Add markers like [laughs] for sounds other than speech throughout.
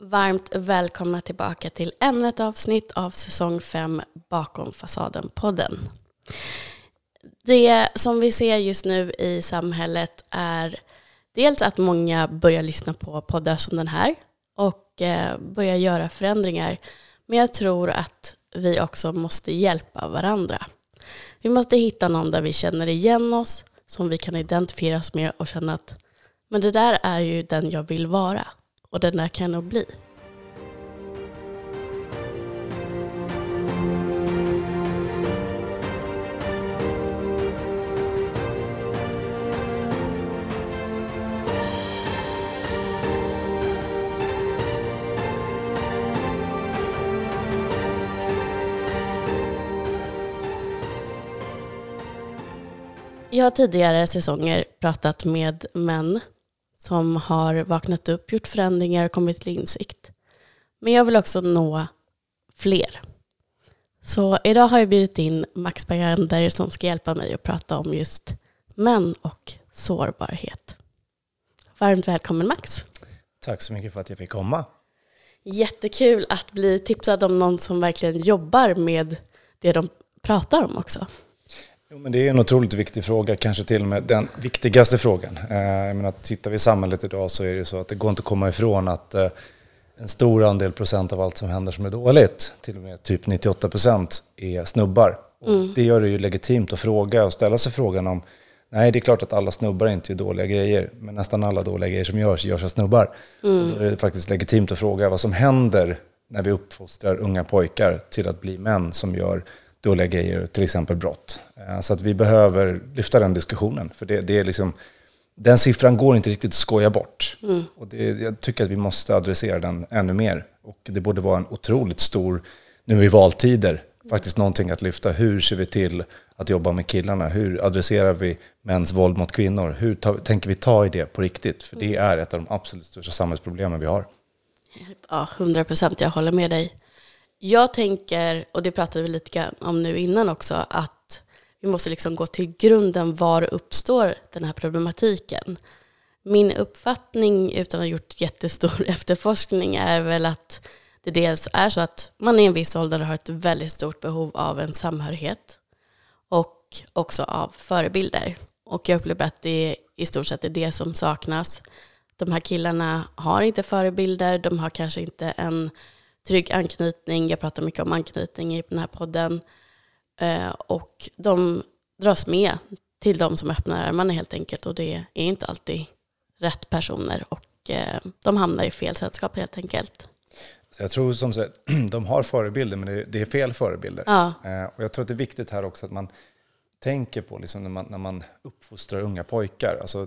varmt välkomna tillbaka till ännu ett avsnitt av säsong 5 Bakom fasaden-podden. Det som vi ser just nu i samhället är dels att många börjar lyssna på poddar som den här och eh, börjar göra förändringar. Men jag tror att vi också måste hjälpa varandra. Vi måste hitta någon där vi känner igen oss, som vi kan identifiera oss med och känna att men det där är ju den jag vill vara och den där kan jag nog bli. Jag har tidigare säsonger pratat med män som har vaknat upp, gjort förändringar och kommit till insikt. Men jag vill också nå fler. Så idag har jag bjudit in Max Bergander som ska hjälpa mig att prata om just män och sårbarhet. Varmt välkommen Max. Tack så mycket för att jag fick komma. Jättekul att bli tipsad om någon som verkligen jobbar med det de pratar om också. Jo, men det är en otroligt viktig fråga, kanske till och med den viktigaste frågan. Eh, jag menar, tittar vi i samhället idag så är det så att det går inte att komma ifrån att eh, en stor andel procent av allt som händer som är dåligt, till och med typ 98 procent, är snubbar. Mm. Det gör det ju legitimt att fråga och ställa sig frågan om Nej, det är klart att alla snubbar inte gör dåliga grejer, men nästan alla dåliga grejer som görs, görs av snubbar. Mm. Då är det faktiskt legitimt att fråga vad som händer när vi uppfostrar unga pojkar till att bli män som gör dåliga grejer, till exempel brott. Eh, så att vi behöver lyfta den diskussionen. För det, det är liksom, den siffran går inte riktigt att skoja bort. Mm. Och det, jag tycker att vi måste adressera den ännu mer. Och det borde vara en otroligt stor, nu i valtider, faktiskt någonting att lyfta. Hur ser vi till att jobba med killarna? Hur adresserar vi mäns våld mot kvinnor? Hur ta, tänker vi ta i det på riktigt? För det är ett av de absolut största samhällsproblemen vi har. Ja, hundra procent. Jag håller med dig. Jag tänker, och det pratade vi lite grann om nu innan också, att vi måste liksom gå till grunden. Var uppstår den här problematiken? Min uppfattning, utan att ha gjort jättestor [laughs] efterforskning, är väl att det dels är så att man i en viss ålder har ett väldigt stort behov av en samhörighet och också av förebilder. Och jag upplever att det i stort sett är det som saknas. De här killarna har inte förebilder, de har kanske inte en trygg anknytning. Jag pratar mycket om anknytning i den här podden. Eh, och de dras med till de som öppnar armarna helt enkelt. Och det är inte alltid rätt personer. Och eh, de hamnar i fel sällskap helt enkelt. Så jag tror som sagt, [clears throat] de har förebilder, men det är fel förebilder. Ja. Eh, och jag tror att det är viktigt här också att man tänker på liksom när, man, när man uppfostrar unga pojkar. Alltså,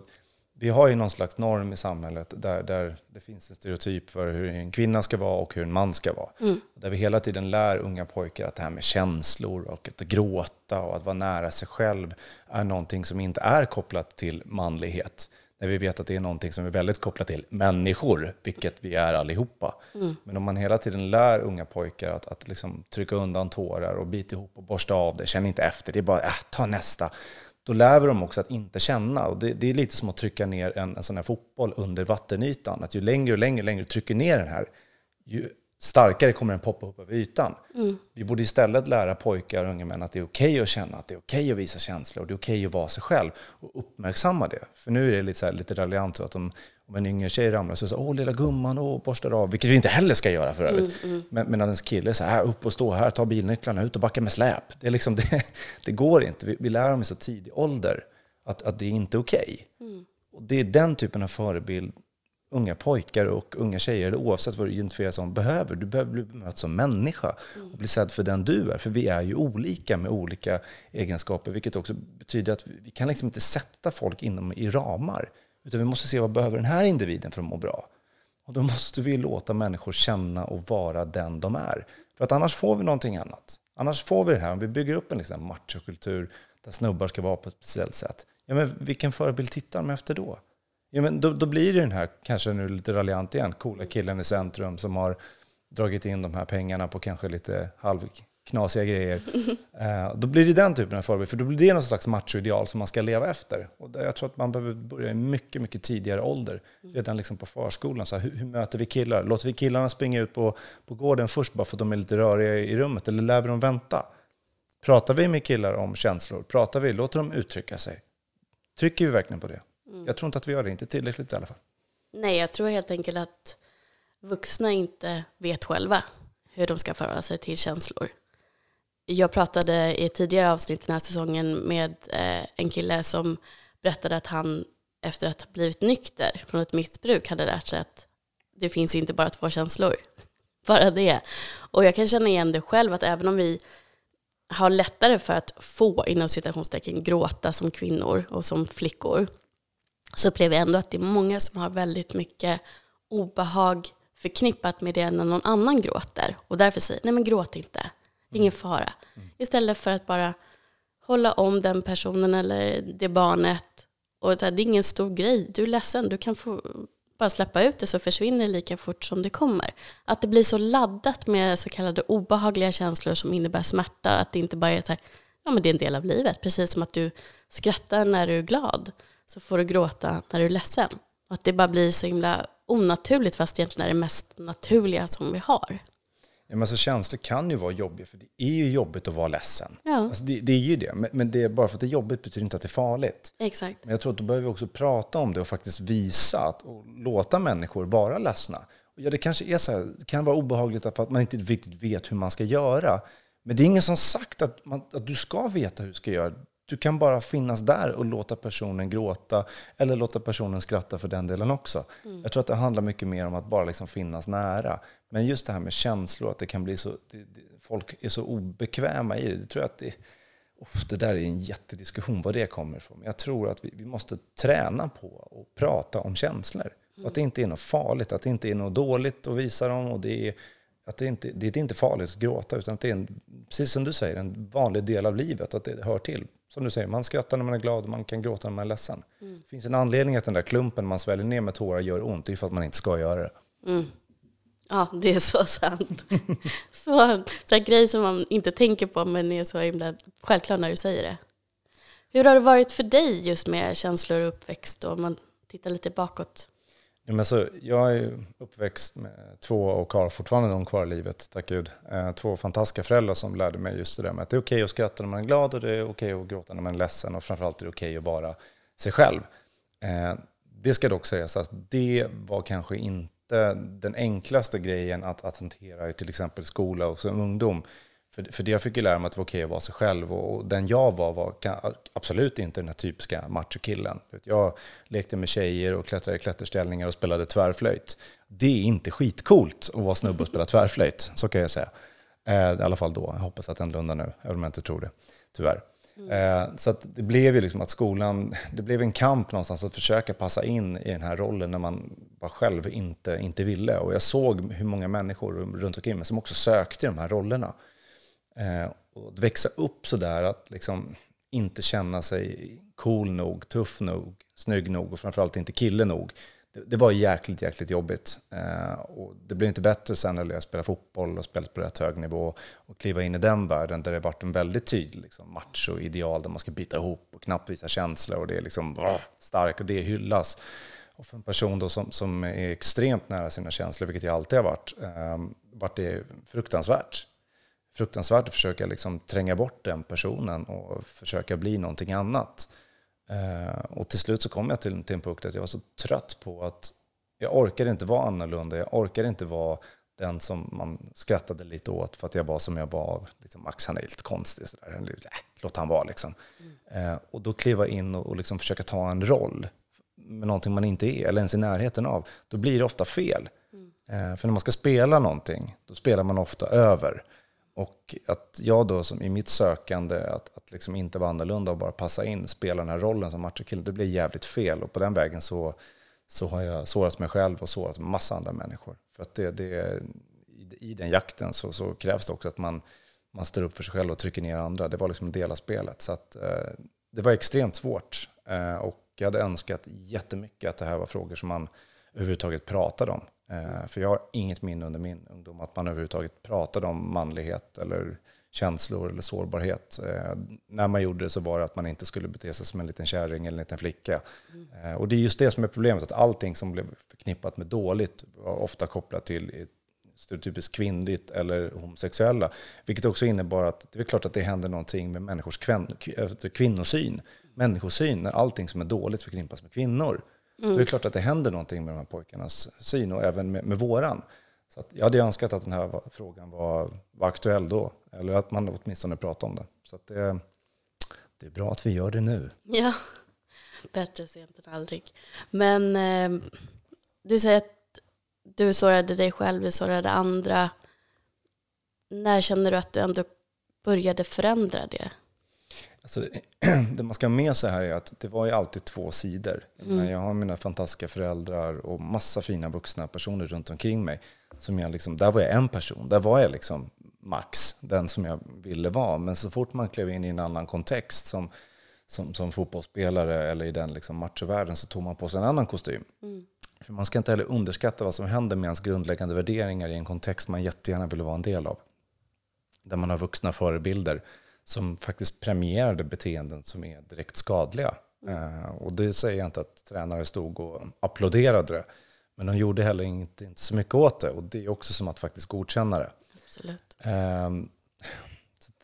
vi har ju någon slags norm i samhället där, där det finns en stereotyp för hur en kvinna ska vara och hur en man ska vara. Mm. Där vi hela tiden lär unga pojkar att det här med känslor och att gråta och att vara nära sig själv är någonting som inte är kopplat till manlighet. När vi vet att det är någonting som är väldigt kopplat till människor, vilket vi är allihopa. Mm. Men om man hela tiden lär unga pojkar att, att liksom trycka undan tårar och bita ihop och borsta av det, känn inte efter, det är bara äh, ta nästa då lär vi dem också att inte känna. Och det, det är lite som att trycka ner en, en sån här fotboll under vattenytan. Att ju längre och längre, längre du trycker ner den här, ju starkare kommer den poppa upp över ytan. Mm. Vi borde istället lära pojkar och unga män att det är okej okay att känna, att det är okej okay att visa känslor, det är okej okay att vara sig själv och uppmärksamma det. För nu är det lite, så här, lite raljant så att de, om en yngre tjej ramlar så så åh lilla gumman, åh borstar av, vilket vi inte heller ska göra för övrigt. Mm, mm. Men, medan ens kille så här, upp och stå här, ta bilnycklarna, ut och backa med släp. Det, är liksom, [laughs] det, det går inte. Vi, vi lär dem i så tidig ålder att, att det är inte är okej. Mm. Och det är den typen av förebild unga pojkar och unga tjejer, oavsett vad du identifierar som, behöver. Du behöver bli bemött som människa och bli sedd för den du är. För vi är ju olika med olika egenskaper, vilket också betyder att vi kan liksom inte sätta folk inom i ramar. Utan vi måste se vad behöver den här individen för att må bra. Och då måste vi låta människor känna och vara den de är. För att annars får vi någonting annat. Annars får vi det här, om vi bygger upp en liksom machokultur där snubbar ska vara på ett speciellt sätt. Ja, men vilken förebild tittar de efter då? Ja, men då, då blir det den här, kanske nu lite raljant igen, coola killen i centrum som har dragit in de här pengarna på kanske lite halv, knasiga grejer. [laughs] Eh, då blir det den typen av förebild, för då blir det någon slags machoideal som man ska leva efter. Och jag tror att man behöver börja i mycket, mycket tidigare ålder, redan liksom på förskolan. Så här, hur, hur, möter vi killar? Låter vi killarna springa ut på, på gården först bara för att de är lite röriga i rummet, eller lär vi dem vänta? Pratar vi med killar om känslor? Pratar vi, låter dem uttrycka sig? Trycker vi verkligen på det? Mm. Jag tror inte att vi gör det, inte tillräckligt i alla fall. Nej, jag tror helt enkelt att vuxna inte vet själva hur de ska förhålla sig till känslor. Jag pratade i ett tidigare avsnitt den här säsongen med eh, en kille som berättade att han efter att ha blivit nykter från ett missbruk hade lärt sig att det finns inte bara två känslor. [laughs] Bara det. Och jag kan känna igen det själv att även om vi har lättare för att få, inom citationstecken, gråta som kvinnor och som flickor, så upplever jag ändå att det är många som har väldigt mycket obehag förknippat med det när någon annan gråter och därför säger nej men gråt inte, ingen fara. Istället för att bara hålla om den personen eller det barnet. Och det är ingen stor grej, du är ledsen, du kan få bara släppa ut det så försvinner det lika fort som det kommer. Att det blir så laddat med så kallade obehagliga känslor som innebär smärta, att det inte bara är så här, ja men det är en del av livet, precis som att du skrattar när du är glad, så får du gråta när du är ledsen. Att det bara blir så himla onaturligt fast egentligen är det mest naturliga som vi har. Ja, men alltså, känslor kan ju vara jobbiga, för det är ju jobbigt att vara ledsen. Ja. Alltså, det, det, är ju det, men, men det är bara för att det är jobbigt betyder inte att det är farligt. Exakt. Men jag tror att då behöver vi också prata om det och faktiskt visa att, och låta människor vara ledsna. Och ja, det kanske är så här, det kan vara obehagligt för att man inte riktigt vet hur man ska göra. Men det är ingen som sagt att, man, att du ska veta hur du ska göra. Du kan bara finnas där och låta personen gråta eller låta personen skratta för den delen också. Mm. Jag tror att det handlar mycket mer om att bara liksom finnas nära. Men just det här med känslor, att det kan bli så... Det, det, folk är så obekväma i det. Det tror jag att det, oh, det där är en jättediskussion var det kommer ifrån. Jag tror att vi, vi måste träna på att prata om känslor. Mm. Att det inte är något farligt, att det inte är något dåligt att visa dem. Och det är, att det, inte, det är inte farligt att gråta, utan att det är, en, precis som du säger, en vanlig del av livet. Att det hör till som du säger, man skrattar när man är glad och man kan gråta när man är ledsen. Mm. Det finns en anledning att den där klumpen man sväljer ner med tårar gör ont. Det är för att man inte ska göra det. Mm. Ja, det är så sant. [laughs] så, så grej som man inte tänker på men är så himla självklar när du säger det. Hur har det varit för dig just med känslor och uppväxt om man tittar lite bakåt? Ja, men så, jag är uppväxt med två och har fortfarande någon kvar i livet, tack gud. Eh, två fantastiska föräldrar som lärde mig just det där med att det är okej okay att skratta när man är glad och det är okej okay att gråta när man är ledsen och framförallt är det okej okay att vara sig själv. Eh, det ska dock sägas att det var kanske inte den enklaste grejen att, att hantera i till exempel skola och som ungdom. För, för det jag fick ju lära mig att det var okej att vara sig själv och den jag var var absolut inte den här typiska machokillen. Jag lekte med tjejer och klättrade i klätterställningar och spelade tvärflöjt. Det är inte skitcoolt att vara snubbe och spela tvärflöjt, så kan jag säga. Eh, I alla fall då. Jag hoppas att den lundar nu, även om jag inte tror det, tyvärr. Mm. Så det blev ju liksom att skolan, det blev en kamp någonstans att försöka passa in i den här rollen när man bara själv inte, inte ville. Och jag såg hur många människor runt omkring mig som också sökte de här rollerna. Eh, och växa upp sådär att liksom inte känna sig cool nog, tuff nog, snygg nog och framförallt inte kille nog. Det, det var jäkligt, jäkligt jobbigt. Eh, och det blev inte bättre sen när jag spelade fotboll och spelade på rätt hög nivå och kliva in i den världen där det varit en väldigt tydlig liksom, macho-ideal där man ska bita ihop och knappt visa känslor och det är liksom bra, och det hyllas. Och för en person då som, som är extremt nära sina känslor, vilket jag alltid har varit, eh, vart det fruktansvärt fruktansvärt att försöka liksom tränga bort den personen och försöka bli någonting annat. Eh, och till slut så kom jag till, till en punkt att jag var så trött på att jag orkade inte vara annorlunda. Jag orkade inte vara den som man skrattade lite åt för att jag var som jag var. Liksom, Max han är lite konstig, så där. Äh, låt han vara liksom. Mm. Eh, och då kliva in och, och liksom försöka ta en roll med någonting man inte är, eller ens i närheten av, då blir det ofta fel. Mm. Eh, för när man ska spela någonting, då spelar man ofta över. Och att jag då som i mitt sökande att, att liksom inte vara annorlunda och bara passa in, spela den här rollen som machokille, det blir jävligt fel. Och på den vägen så, så har jag sårat mig själv och sårat massa andra människor. För att det, det, i den jakten så, så, krävs det också att man, man står upp för sig själv och trycker ner andra. Det var liksom en del av spelet. Så att, eh, det var extremt svårt. Eh, och jag hade önskat jättemycket att det här var frågor som man överhuvudtaget pratade om. Eh, för jag har inget minne under min ungdom att man överhuvudtaget pratade om manlighet eller känslor eller sårbarhet. Eh, när man gjorde det så var det att man inte skulle bete sig som en liten kärring eller en liten flicka. Eh, och det är just det som är problemet, att allting som blev förknippat med dåligt var ofta kopplat till stereotypiskt kvinnligt eller homosexuella. Vilket också innebar att det är klart att det händer någonting med människors kvinnosyn, människosyn, när allting som är dåligt förknippas med kvinnor. Mm. Det är klart att det händer någonting med de här pojkarnas syn och även med, med våran. Så att jag hade önskat att den här frågan var, var aktuell då, eller att man åtminstone pratade om det. Så att det, det är bra att vi gör det nu. Ja, bättre sent än aldrig. Men eh, du säger att du sårade dig själv, du sårade andra. När känner du att du ändå började förändra det? Alltså, [clears throat] det man ska ha med sig här är att det var ju alltid två sidor. Mm. Jag har mina fantastiska föräldrar och massa fina vuxna personer runt omkring mig. Som jag liksom, där var jag en person, där var jag liksom max, den som jag ville vara. Men så fort man klev in i en annan kontext som, som, som fotbollsspelare eller i den liksom matchavärlden så tog man på sig en annan kostym. Mm. För man ska inte heller underskatta vad som händer med ens grundläggande värderingar i en kontext man jättegärna vill vara en del av. Där man har vuxna förebilder som faktiskt premierade beteenden som är direkt skadliga. Mm. och det säger jag inte att tränare stod och applåderade det. Men de gjorde heller inte, inte så mycket åt det. Och det är också som att faktiskt godkänna det. Absolut. Um,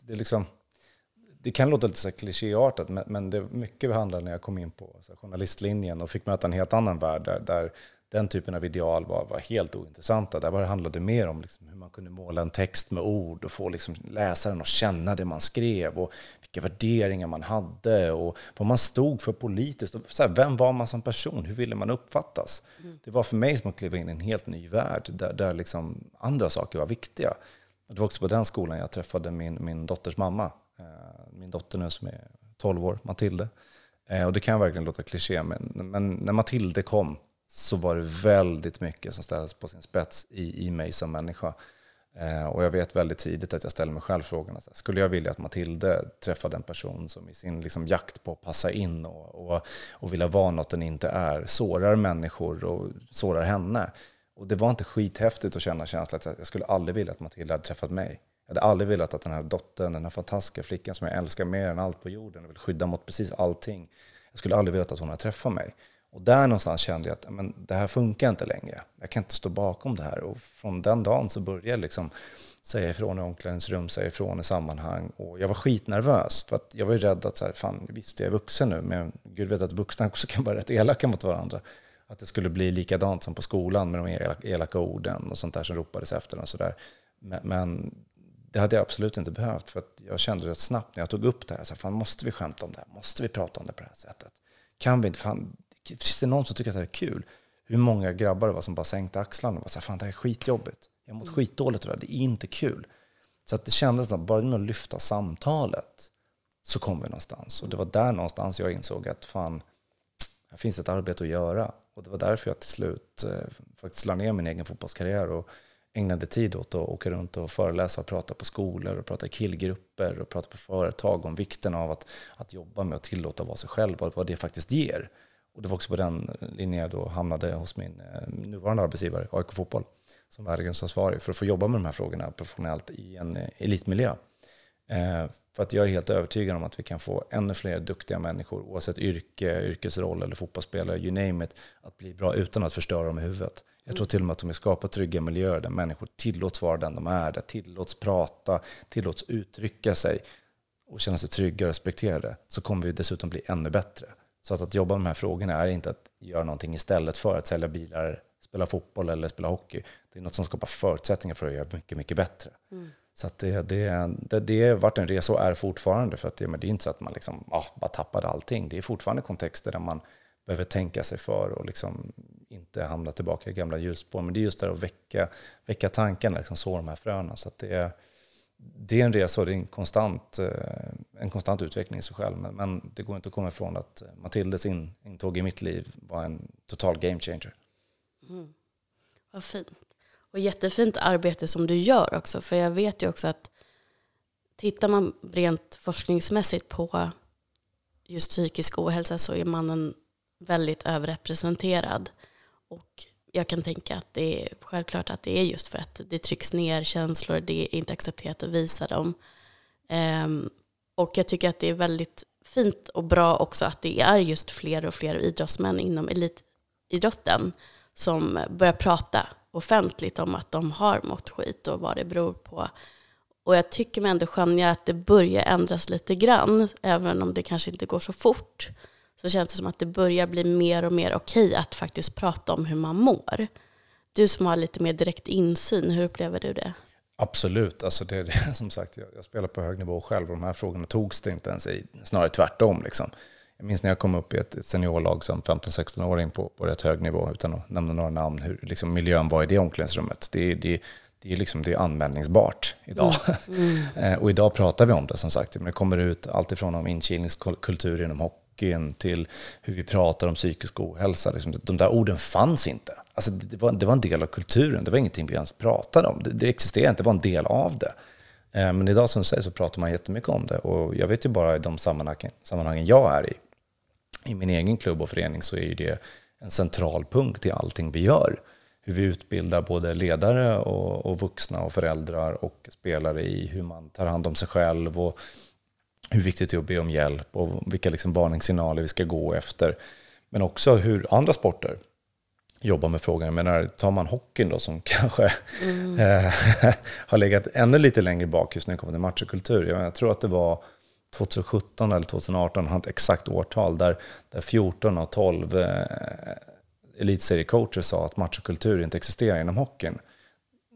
det, är liksom, det kan låta lite så klichéartat, men, det mycket handlar när jag kom in på journalistlinjen och fick möta en helt annan värld där, där den typen av ideal var, var helt ointressanta. Där var det handlade mer om liksom hur man kunde måla en text med ord och få liksom läsaren att känna det man skrev och vilka värderingar man hade och vad man stod för politiskt. Så här, vem var man som person? Hur ville man uppfattas? Mm. Det var för mig som att kliva in i en helt ny värld där, där liksom andra saker var viktiga. Det var också på den skolan jag träffade min, min dotters mamma. Eh, min dotter nu som är 12 år, Matilde. Eh, och det kan verkligen låta kliché, men, men när Matilde kom så var det väldigt mycket som ställdes på sin spets i, i mig som människa. Eh, och jag vet väldigt tidigt att jag ställer mig själv frågan, alltså, skulle jag vilja att Matilde träffade en person som i sin liksom, jakt på att passa in och, och, och vilja vara något den inte är, sårar människor och sårar henne. Och det var inte skithäftigt att känna känslan att jag skulle aldrig vilja att Matilda hade träffat mig. Jag hade aldrig velat att den här dottern, den här fantastiska flickan som jag älskar mer än allt på jorden och vill skydda mot precis allting. Jag skulle aldrig velat att hon hade träffat mig. Och där någonstans kände jag att men, det här funkar inte längre. Jag kan inte stå bakom det här. Och från den dagen så började jag liksom säga ifrån i omklädningsrum, säga ifrån i sammanhang. Och jag var skitnervös för att jag var ju rädd att så här, fan, visst jag är vuxen nu, men Gud vet att vuxna också kan vara rätt elaka mot varandra. Att det skulle bli likadant som på skolan med de elaka orden och sånt där som ropades efter och sådär. Men, men det hade jag absolut inte behövt för att jag kände rätt snabbt när jag tog upp det här, så här fan, måste vi skämta om det här? Måste vi prata om det på det här sättet? Kan vi inte? Fan, finns det någon som tycker att det här är kul? Hur många grabbar det var som bara sänkte axlarna och var så här, fan det här är skitjobbigt. Jag har mått mm. skitdåligt och det, det är inte kul. Så att det kändes att bara med att lyfta samtalet så kom vi någonstans. Och det var där någonstans jag insåg att fan, här finns ett arbete att göra. Och det var därför jag till slut eh, faktiskt la ner min egen fotbollskarriär och ägnade tid åt att åka runt och föreläsa och prata på skolor och prata i killgrupper och prata på företag om vikten av att, att jobba med att tillåta vara sig själv och vad det faktiskt ger. Och det var också på den linjen jag då hamnade hos min eh, nuvarande arbetsgivare, AIK Fotboll, som värdegrundsansvarig för att få jobba med de här frågorna professionellt i en eh, elitmiljö. Eh, för att jag är helt övertygad om att vi kan få ännu fler duktiga människor, oavsett yrke, yrkesroll eller fotbollsspelare, you name it, att bli bra utan att förstöra dem i huvudet. Jag tror till och med att om vi skapar trygga miljöer där människor tillåts vara den de är, där tillåts prata, tillåts uttrycka sig och känna sig trygga och respekterade, så kommer vi dessutom bli ännu bättre. Så att, att jobba med de här frågorna är inte att göra någonting istället för att sälja bilar, spela fotboll eller spela hockey. Det är något som skapar förutsättningar för att göra mycket, mycket bättre. Mm. Så att det, det, det, det varit en resa och är fortfarande. För att det, men det är inte så att man liksom, ah, bara tappade allting. Det är fortfarande kontexter där man behöver tänka sig för och liksom inte hamna tillbaka i gamla hjulspår. Men det är just det att väcka, väcka tankarna, liksom så de här fröna. Så att det det är en resa och det är en konstant, eh, en konstant utveckling i sig själv. Men, men det går inte att komma ifrån att Matildes in, intåg i mitt liv var en total game changer. Mm. Vad fint. Och jättefint arbete som du gör också. För jag vet ju också att tittar man rent forskningsmässigt på just psykisk ohälsa så är mannen väldigt överrepresenterad. Och jag kan tänka att det är självklart att det är just för att det trycks ner känslor, det är inte accepterat att visa dem. Um, och jag tycker att det är väldigt fint och bra också att det är just fler och fler idrottsmän inom elitidrotten som börjar prata offentligt om att de har mått skit och vad det beror på. Och jag tycker mig ändå skönja att det börjar ändras lite grann, även om det kanske inte går så fort. Så känns det som att det börjar bli mer och mer okej att faktiskt prata om hur man mår. Du som har lite mer direkt insyn, hur upplever du det? Absolut, alltså det, det, som sagt, jag, jag, spelar på hög nivå själv och de här frågorna togs det inte ens i, snarare tvärtom. Liksom. Jag minns när jag kom upp i ett, ett seniorlag som 15-16-åring på, på rätt hög nivå, utan att nämna några namn, hur liksom, miljön var i det omklädningsrummet. Det, det, det är, liksom, det är användningsbart idag. Mm. Mm. [laughs] och idag pratar vi om det som sagt. Det kommer ut allt ifrån om inkilningskultur inom hockeyn till hur vi pratar om psykisk ohälsa. Liksom, de där orden fanns inte. Alltså, det, var, det var en del av kulturen, det var ingenting vi ens pratade om. Det, det existerade inte, det var en del av det. Eh, men idag som du säger så pratar man jättemycket om det. Och jag vet ju bara i de sammanhangen, sammanhangen jag är i, i min egen klubb och förening så är ju det en central punkt i allting vi gör. Hur vi utbildar både ledare och, och vuxna och föräldrar och spelare i hur man tar hand om sig själv och hur viktigt det är att be om hjälp och vilka liksom varningssignaler vi ska gå efter. Men också hur andra sporter jobbar med frågan. Jag menar, tar man hockeyn då som [laughs] kanske mm. Eh, [laughs] har legat ännu lite längre bak just när det kommer till machokultur. Jag, jag tror att det var 2017 eller 2018, jag har inte exakt årtal, där, där 14 av 12 eh, elitseriecoacher sa att machokultur inte existerar inom hockeyn.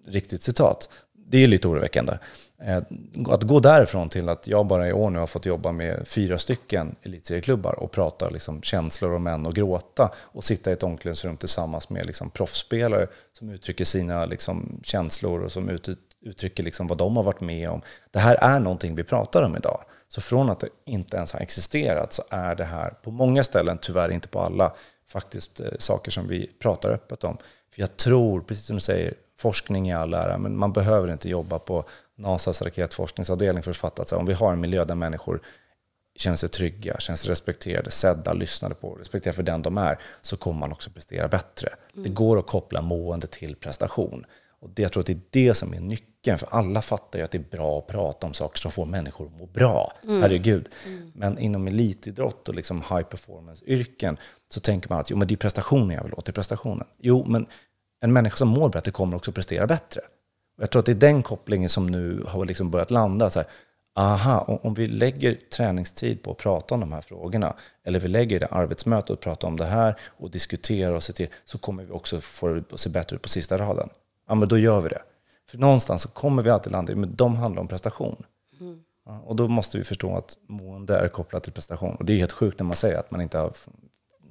Riktigt citat. Det är lite oroväckande. Eh, att gå därifrån till att jag bara i år nu har fått jobba med fyra stycken elitserieklubbar och prata liksom känslor och män och gråta och sitta i ett omklädningsrum tillsammans med liksom proffsspelare som uttrycker sina liksom känslor och som ut, uttrycker liksom vad de har varit med om. Det här är någonting vi pratar om idag. Så från att det inte ens har existerat så är det här på många ställen, tyvärr inte på alla, faktiskt eh, saker som vi pratar öppet om. För jag tror, precis som du säger, forskning i all ära, men man behöver inte jobba på NASAs raketforskningsavdelning för att fatta att om vi har en miljö där människor känner sig trygga, känner sig respekterade, sedda, lyssnade på, respekterade för den de är, så kommer man också prestera bättre. Mm. Det går att koppla mående till prestation. Och det, jag tror att det är det som är nyckeln, för alla fattar ju att det är bra att prata om saker som får människor att må bra. Mm. Herregud. Mm. Men inom elitidrott och liksom high performance-yrken så tänker man att jo, men det är prestationen jag vill åt, det är prestationen. Jo, men en människa som mår bättre kommer också prestera bättre. Jag tror att det är den kopplingen som nu har liksom börjat landa. Så här, aha, om vi lägger träningstid på att prata om de här frågorna, eller vi lägger det arbetsmöte och pratar om det här och diskuterar och ser till, så kommer vi också få det att se bättre ut på sista raden. Ja, men då gör vi det. För någonstans så kommer vi alltid landa i, men de handlar om prestation. Mm. Ja, och då måste vi förstå att mående är kopplat till prestation. Och det är helt sjukt när man säger att man inte har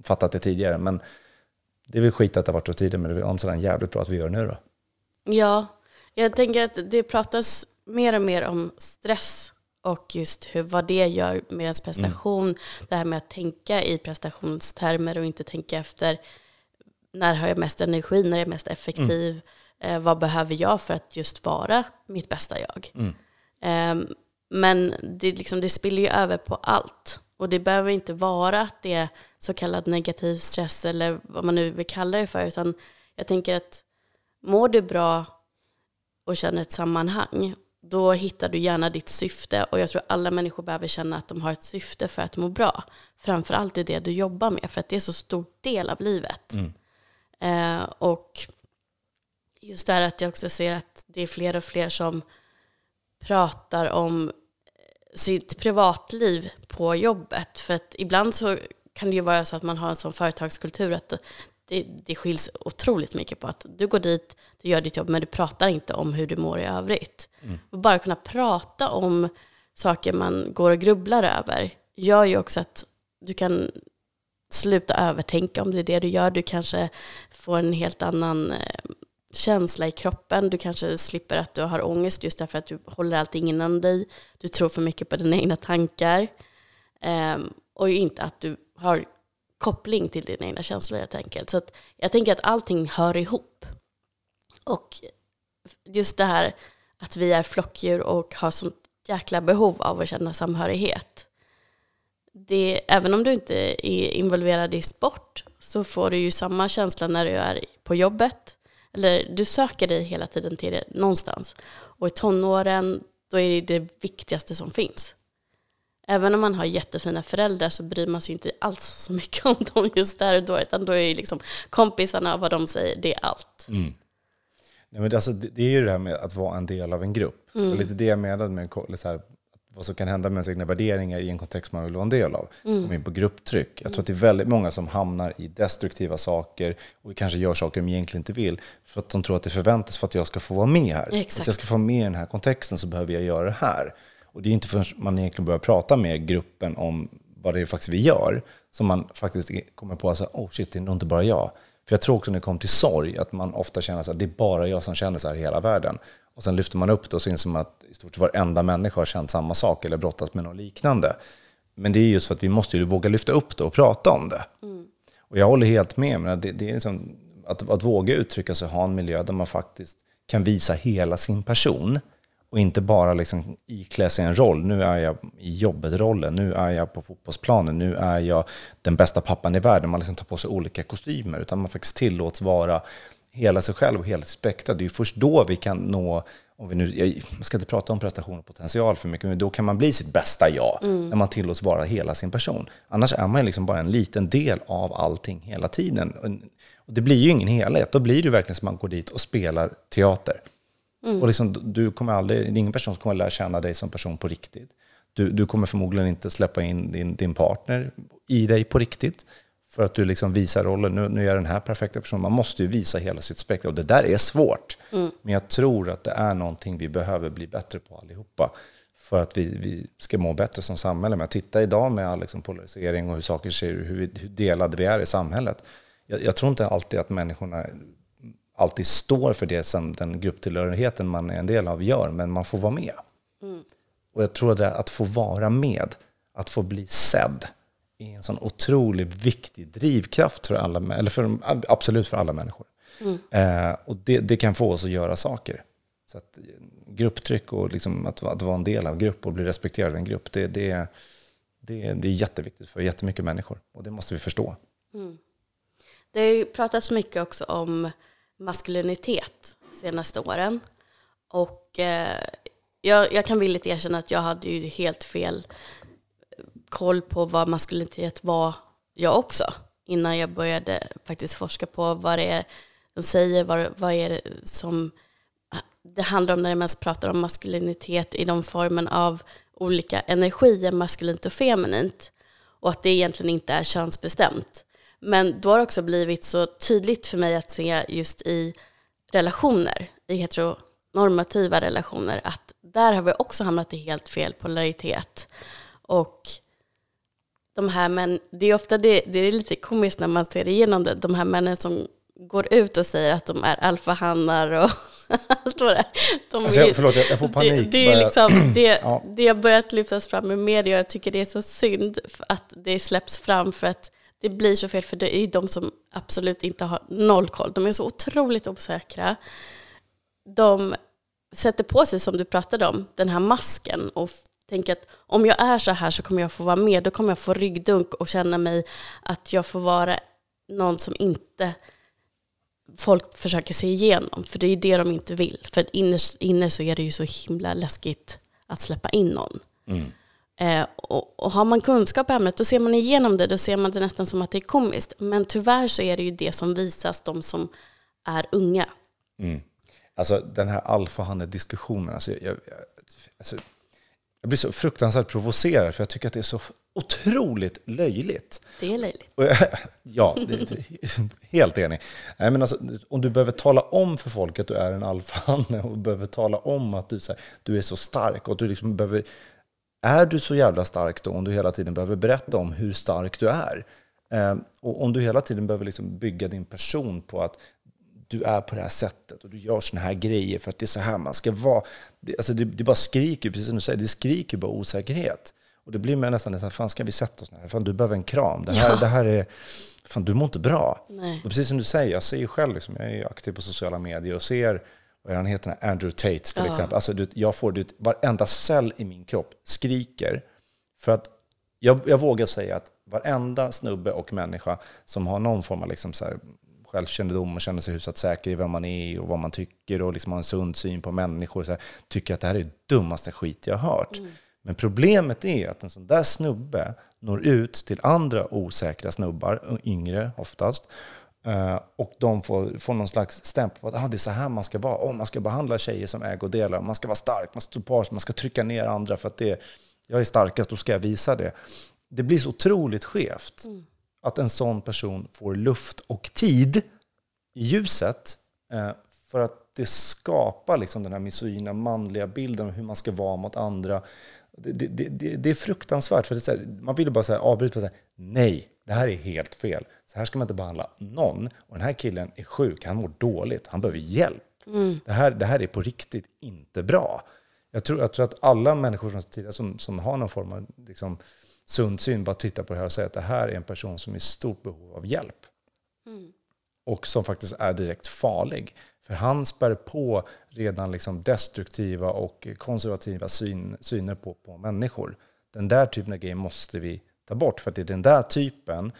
fattat det tidigare, men det är väl skit att det har varit så tidigare, men det är jävligt bra att vi gör det nu då. Ja, jag tänker att det pratas mer och mer om stress och just hur, vad det gör med ens prestation. Mm. Det här med att tänka i prestationstermer och inte tänka efter när har jag mest energi, när är jag mest effektiv, mm. eh, vad behöver jag för att just vara mitt bästa jag. Mm. Eh, men det, liksom, det spiller ju över på allt. Och det behöver inte vara att det är så kallad negativ stress eller vad man nu vill kalla det för, utan jag tänker att mår du bra och känner ett sammanhang, då hittar du gärna ditt syfte. Och jag tror alla människor behöver känna att de har ett syfte för att må bra. Framförallt i det du jobbar med, för att det är så stor del av livet. Mm. Eh, och just det här att jag också ser att det är fler och fler som pratar om sitt privatliv på jobbet. För att ibland så kan det ju vara så att man har en sån företagskultur att det, det skiljs otroligt mycket på att du går dit, du gör ditt jobb, men du pratar inte om hur du mår i övrigt. Mm. Och bara kunna prata om saker man går och grubblar över gör ju också att du kan sluta övertänka om det är det du gör. Du kanske får en helt annan eh, känsla i kroppen. Du kanske slipper att du har ångest just därför att du håller allting inom dig. Du tror för mycket på dina egna tankar. Um, och inte att du har koppling till dina egna känslor helt enkelt. Så jag tänker att allting hör ihop. Och just det här att vi är flockdjur och har sånt jäkla behov av att känna samhörighet. Det, även om du inte är involverad i sport så får du ju samma känsla när du är på jobbet. Eller du söker dig hela tiden till det någonstans. Och i tonåren då är det det viktigaste som finns. Även om man har jättefina föräldrar så bryr man sig inte alls så mycket [laughs] om dem just där och då, utan då är ju liksom kompisarna vad de säger, det är allt. Mm. Nej, men alltså, det, är ju det här med att vara en del av en grupp. Mm. Och lite det jag menade med så här, vad som kan hända med ens egna värderingar i en kontext man vill vara en del av. Mm. Komma in på grupptryck. Jag tror att det är väldigt många som hamnar i destruktiva saker och kanske gör saker de egentligen inte vill för att de tror att det förväntas för att jag ska få vara med här. Exakt. Att jag ska få vara med i den här kontexten så behöver jag göra det här. Och det är inte förrän man egentligen börjar prata med gruppen om vad det är faktiskt vi gör som man faktiskt kommer på att oh shit, det är nog inte bara jag. För jag tror också när det kommer till sorg att man ofta känner att det är bara jag som känner så här i hela världen. Och sen lyfter man upp det och så inser man att i stort sett varenda människa har känt samma sak eller brottats med något liknande. Men det är just för att vi måste ju våga lyfta upp det och prata om det. Mm. Och jag håller helt med. Men det, det är liksom att, att våga uttrycka sig och ha en miljö där man faktiskt kan visa hela sin person och inte bara liksom iklä sig en roll. Nu är jag i jobbet-rollen, nu är jag på fotbollsplanen, nu är jag den bästa pappan i världen. Man liksom tar på sig olika kostymer, utan man faktiskt tillåts vara hela sig själv och hela sitt spektra. Det är först då vi kan nå, om vi nu, jag ska inte prata om prestation och potential för mycket, men då kan man bli sitt bästa jag, mm. när man tillåts vara hela sin person. Annars är man liksom bara en liten del av allting hela tiden. Och det blir ju ingen helhet, då blir det verkligen som att man går dit och spelar teater. Mm. Och liksom, du kommer aldrig, det är ingen person som kommer lära känna dig som person på riktigt. Du, du kommer förmodligen inte släppa in din, din partner i dig på riktigt. För att du liksom visar rollen, nu, nu är jag den här perfekta personen. Man måste ju visa hela sitt spektrum och det där är svårt. Mm. Men jag tror att det är någonting vi behöver bli bättre på allihopa. För att vi, vi ska må bättre som samhälle. Men titta idag med all liksom polarisering och hur saker ser ut, hur, hur delade vi är i samhället. Jag, jag tror inte alltid att människorna alltid står för det som den grupptillhörigheten man är en del av gör, men man får vara med. Mm. Och jag tror att få vara med, att få bli sedd, är en sån otroligt viktig drivkraft för alla, eller för, absolut för alla människor. Mm. Eh, och det, det, kan få oss att göra saker. Så att grupptryck och liksom att, att vara en del av grupp och bli respekterad av en grupp, det, det, det, det är jätteviktigt för jättemycket människor. Och det måste vi förstå. Mm. Det har ju pratats mycket också om maskulinitet senaste åren. Och eh, jag, jag kan villigt erkänna att jag hade ju helt fel eh, koll på vad maskulinitet var jag också. Innan jag började faktiskt forska på vad det är de säger, vad, vad är det som det handlar om när det mest pratar om maskulinitet i de formen av olika energier, maskulint och feminint. Och att det egentligen inte är könsbestämt. Men då har det också blivit så tydligt för mig att se just i relationer, i heteronormativa relationer, att där har vi också hamnat i helt fel polaritet. Och de här män, det är ofta det, det är lite komiskt när man ser igenom det, de här männen som går ut och säger att de är alfahannar och [laughs] allt vad det är. De alltså, jag, förlåt, jag får panik. Det, det, är liksom, [clears throat] det, ja. det har börjat lyftas fram i media och jag tycker det är så synd att det släpps fram för att det blir så fel för det är de som absolut inte har noll koll. De är så otroligt osäkra. De sätter på sig, som du pratade om, den här masken och tänker att om jag är så här så kommer jag få vara med. Då kommer jag få ryggdunk och känna mig att jag får vara någon som inte folk försöker se igenom. För det är ju det de inte vill. För innerst inne så är det ju så himla läskigt att släppa in någon. Mm. Eh, och, och, har man kunskap i ämnet då ser man igenom det, då ser man det nästan som att det är komiskt. Men tyvärr så är det ju det som visas de som är unga. Mm. Alltså den här alfahanne-diskussionen, alltså, jag, jag, alltså, jag blir så fruktansvärt provocerad för jag tycker att det är så otroligt löjligt. Det är löjligt. [laughs] Ja, det, helt enig. Nej, men alltså, om du behöver tala om för folk att du är en alfahanne och behöver tala om att du, här, du är så stark och att du liksom behöver är du så jävla stark då om du hela tiden behöver berätta om hur stark du är? Eh, och om du hela tiden behöver liksom bygga din person på att du är på det här sättet och du gör såna här grejer för att det är så här man ska vara. Det, alltså det, det bara skriker, precis som du säger, det skriker bara osäkerhet. Och det blir med nästan så här, fan ska vi sätta oss ner? Fan du behöver en kram. Det här, ja. det här är, fan du mår inte bra. Nej. Och precis som du säger, jag ser ju själv, liksom, jag är aktiv på sociala medier och ser vad han heter, Andrew Tate till ja. exempel. Alltså, jag får det, varenda cell i min kropp skriker. För att jag, jag vågar säga att varenda snubbe och människa som har någon form av liksom så här självkännedom och känner sig hyfsat säker i vem man är och vad man tycker och liksom har en sund syn på människor. Så här, tycker att det här är det dummaste skit jag har hört. Mm. Men problemet är att en sån där snubbe når ut till andra osäkra snubbar, yngre oftast, och de får, får någon slags stämpel på att ah, det är så här man ska vara. Oh, man ska behandla tjejer som ägodelar. Man ska vara stark, man ska stå på man ska trycka ner andra för att det, jag är starkast, då ska jag visa det. Det blir så otroligt skevt mm. att en sån person får luft och tid i ljuset uh, för att det skapar liksom den här misogyna manliga bilden av hur man ska vara mot andra. Det, det, det, det är fruktansvärt, för det är här, man vill bara så här avbryta och säga nej, det här är helt fel. Så här ska man inte behandla någon. Och den här killen är sjuk, han mår dåligt, han behöver hjälp. Mm. Det, här, det här är på riktigt inte bra. Jag tror, jag tror att alla människor som, tidigare, som, som har någon form av liksom, sund syn bara tittar på det här och säger att det här är en person som är i stort behov av hjälp. Mm. Och som faktiskt är direkt farlig. För han spär på redan liksom destruktiva och konservativa syn, syner på, på människor. Den där typen av grejer måste vi ta bort. För att det är den där typen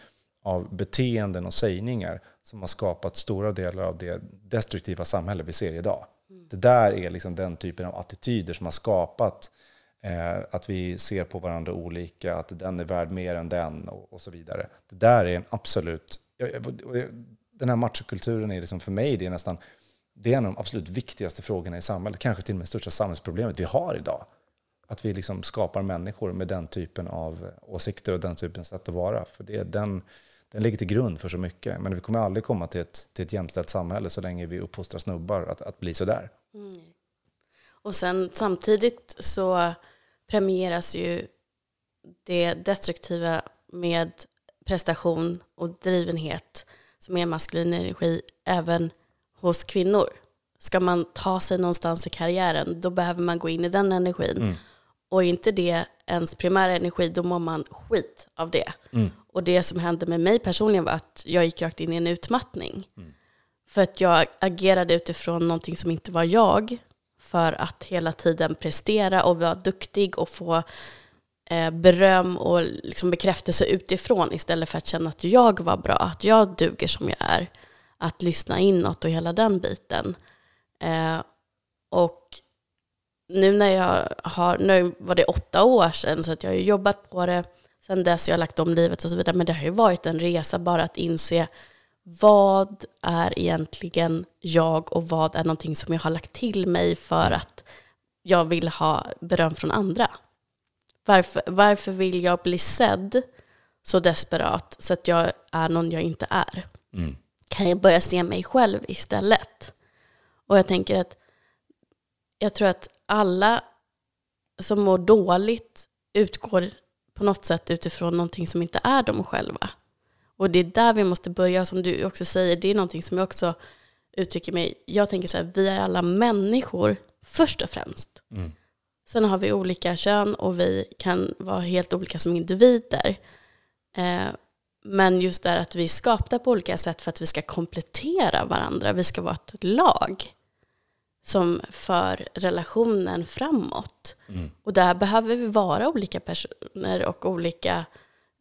av beteenden och sägningar som har skapat stora delar av det destruktiva samhälle vi ser idag. Mm. Det där är liksom den typen av attityder som har skapat eh, att vi ser på varandra olika, att den är värd mer än den och, och så vidare. Det där är en absolut... Den här machokulturen är liksom för mig det är nästan det är en av de absolut viktigaste frågorna i samhället, kanske till och med det största samhällsproblemet vi har idag. Att vi liksom skapar människor med den typen av åsikter och den typen av sätt att vara. För det, den, den ligger till grund för så mycket. Men vi kommer aldrig komma till ett, till ett jämställt samhälle så länge vi uppfostrar snubbar att, att bli sådär. Mm. Och sen samtidigt så premieras ju det destruktiva med prestation och drivenhet som är maskulin energi även hos kvinnor. Ska man ta sig någonstans i karriären, då behöver man gå in i den energin. Mm. Och är inte det ens primära energi, då mår man skit av det. Mm. Och det som hände med mig personligen var att jag gick rakt in i en utmattning. Mm. För att jag agerade utifrån någonting som inte var jag, för att hela tiden prestera och vara duktig och få eh, beröm och liksom bekräftelse utifrån istället för att känna att jag var bra, att jag duger som jag är. Att lyssna inåt och hela den biten. Eh, och nu när jag har, nu var det åtta år sedan så att jag har jobbat på det sen dess, jag har lagt om livet och så vidare, men det har ju varit en resa bara att inse vad är egentligen jag och vad är någonting som jag har lagt till mig för att jag vill ha beröm från andra. Varför, varför vill jag bli sedd så desperat så att jag är någon jag inte är? Mm. Kan jag börja se mig själv istället? Och jag tänker att jag tror att alla som mår dåligt utgår på något sätt utifrån någonting som inte är de själva. Och det är där vi måste börja, som du också säger, det är någonting som jag också uttrycker mig. Jag tänker så här, vi är alla människor först och främst. Mm. Sen har vi olika kön och vi kan vara helt olika som individer. Eh, men just det att vi är skapta på olika sätt för att vi ska komplettera varandra. Vi ska vara ett lag som för relationen framåt. Mm. Och där behöver vi vara olika personer och olika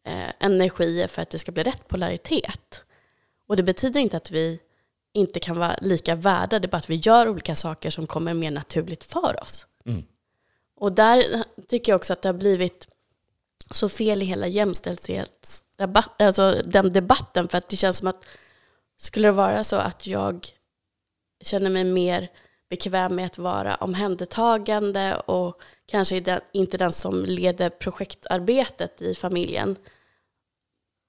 eh, energier för att det ska bli rätt polaritet. Och det betyder inte att vi inte kan vara lika värda, det är bara att vi gör olika saker som kommer mer naturligt för oss. Mm. Och där tycker jag också att det har blivit så fel i hela jämställdhetsdebatten, alltså den debatten, för att det känns som att skulle det vara så att jag känner mig mer bekväm med att vara omhändertagande och kanske inte den som leder projektarbetet i familjen,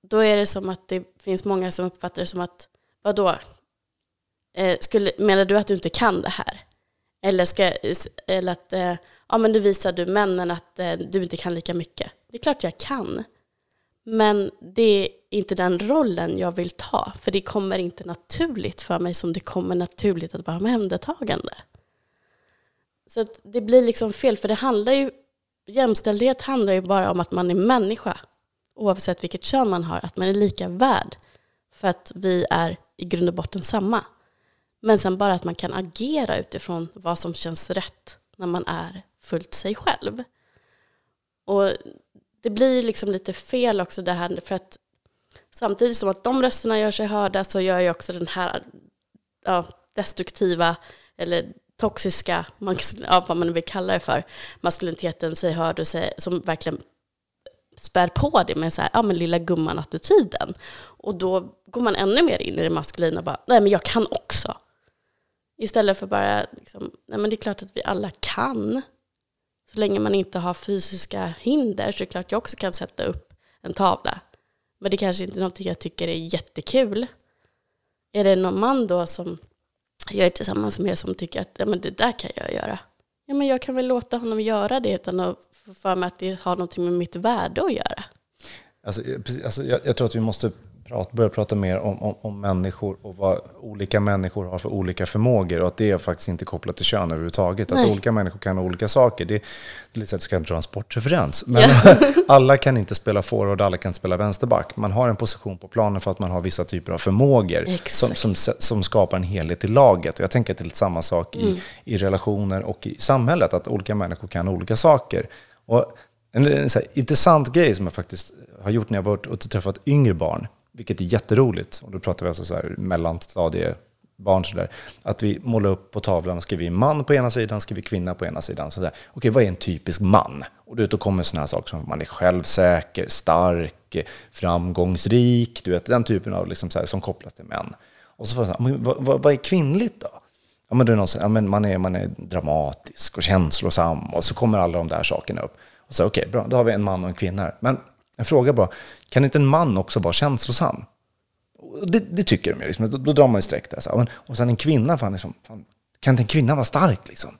då är det som att det finns många som uppfattar det som att, vadå, eh, skulle, menar du att du inte kan det här? Eller, ska, eller att, eh, ja men nu visar du männen att eh, du inte kan lika mycket. Det är klart jag kan. Men det är inte den rollen jag vill ta, för det kommer inte naturligt för mig som det kommer naturligt att vara omhändertagande. Så det blir liksom fel, för det handlar ju, jämställdhet handlar ju bara om att man är människa, oavsett vilket kön man har, att man är lika värd, för att vi är i grund och botten samma. Men sen bara att man kan agera utifrån vad som känns rätt när man är fullt sig själv. Och det blir liksom lite fel också det här, för att samtidigt som att de rösterna gör sig hörda så gör ju också den här ja, destruktiva eller toxiska, man, ja, vad man vill kalla det för, maskuliniteten sig hörd och sig, som verkligen spär på det med så här, ja men lilla gumman-attityden. Och då går man ännu mer in i det maskulina och bara, nej men jag kan också. Istället för bara, liksom, nej men det är klart att vi alla kan. Så länge man inte har fysiska hinder så är det klart jag också kan sätta upp en tavla. Men det kanske inte är någonting jag tycker är jättekul. Är det någon man då som jag är tillsammans med som tycker att ja, men det där kan jag göra. Ja, men jag kan väl låta honom göra det utan att få för mig att det har någonting med mitt värde att göra. Alltså, alltså, jag, jag tror att vi måste prata, börja prata mer om, om, om, människor och vad olika människor har för olika förmågor och att det är faktiskt inte kopplat till kön överhuvudtaget. Nej. Att olika människor kan ha olika saker. Det, det är så att jag ska dra en sportreferens. Men ja. [laughs] alla kan inte spela forward, alla kan inte spela vänsterback. Man har en position på planen för att man har vissa typer av förmågor som, som, som, skapar en helhet i laget. Och jag tänker att det är lite samma sak i, mm. i relationer och i samhället, att olika människor kan olika saker. Och en, en så intressant grej som jag faktiskt har gjort när jag varit och träffat yngre barn, vilket är jätteroligt, och då pratar vi alltså så här mellanstadiebarn sådär, att vi målar upp på tavlan och skriver man på ena sidan, skriver kvinna på ena sidan. Sådär. Okej, vad är en typisk man? Och då kommer sådana här saker som att man är självsäker, stark, framgångsrik, du vet den typen av liksom så här, som kopplas till män. Och så får jag så här, vad, vad, vad är kvinnligt då? Ja, men det är någon, ja, men man, är, man är dramatisk och känslosam och så kommer alla de där sakerna upp. Och så okej, okay, bra, då har vi en man och en kvinna här. Men en fråga bara, kan inte en man också vara känslosam? Det, det tycker de ju, liksom. då, då drar man ju streck där. Så. Och sen en kvinna, fan, liksom, fan, kan inte en kvinna vara stark liksom?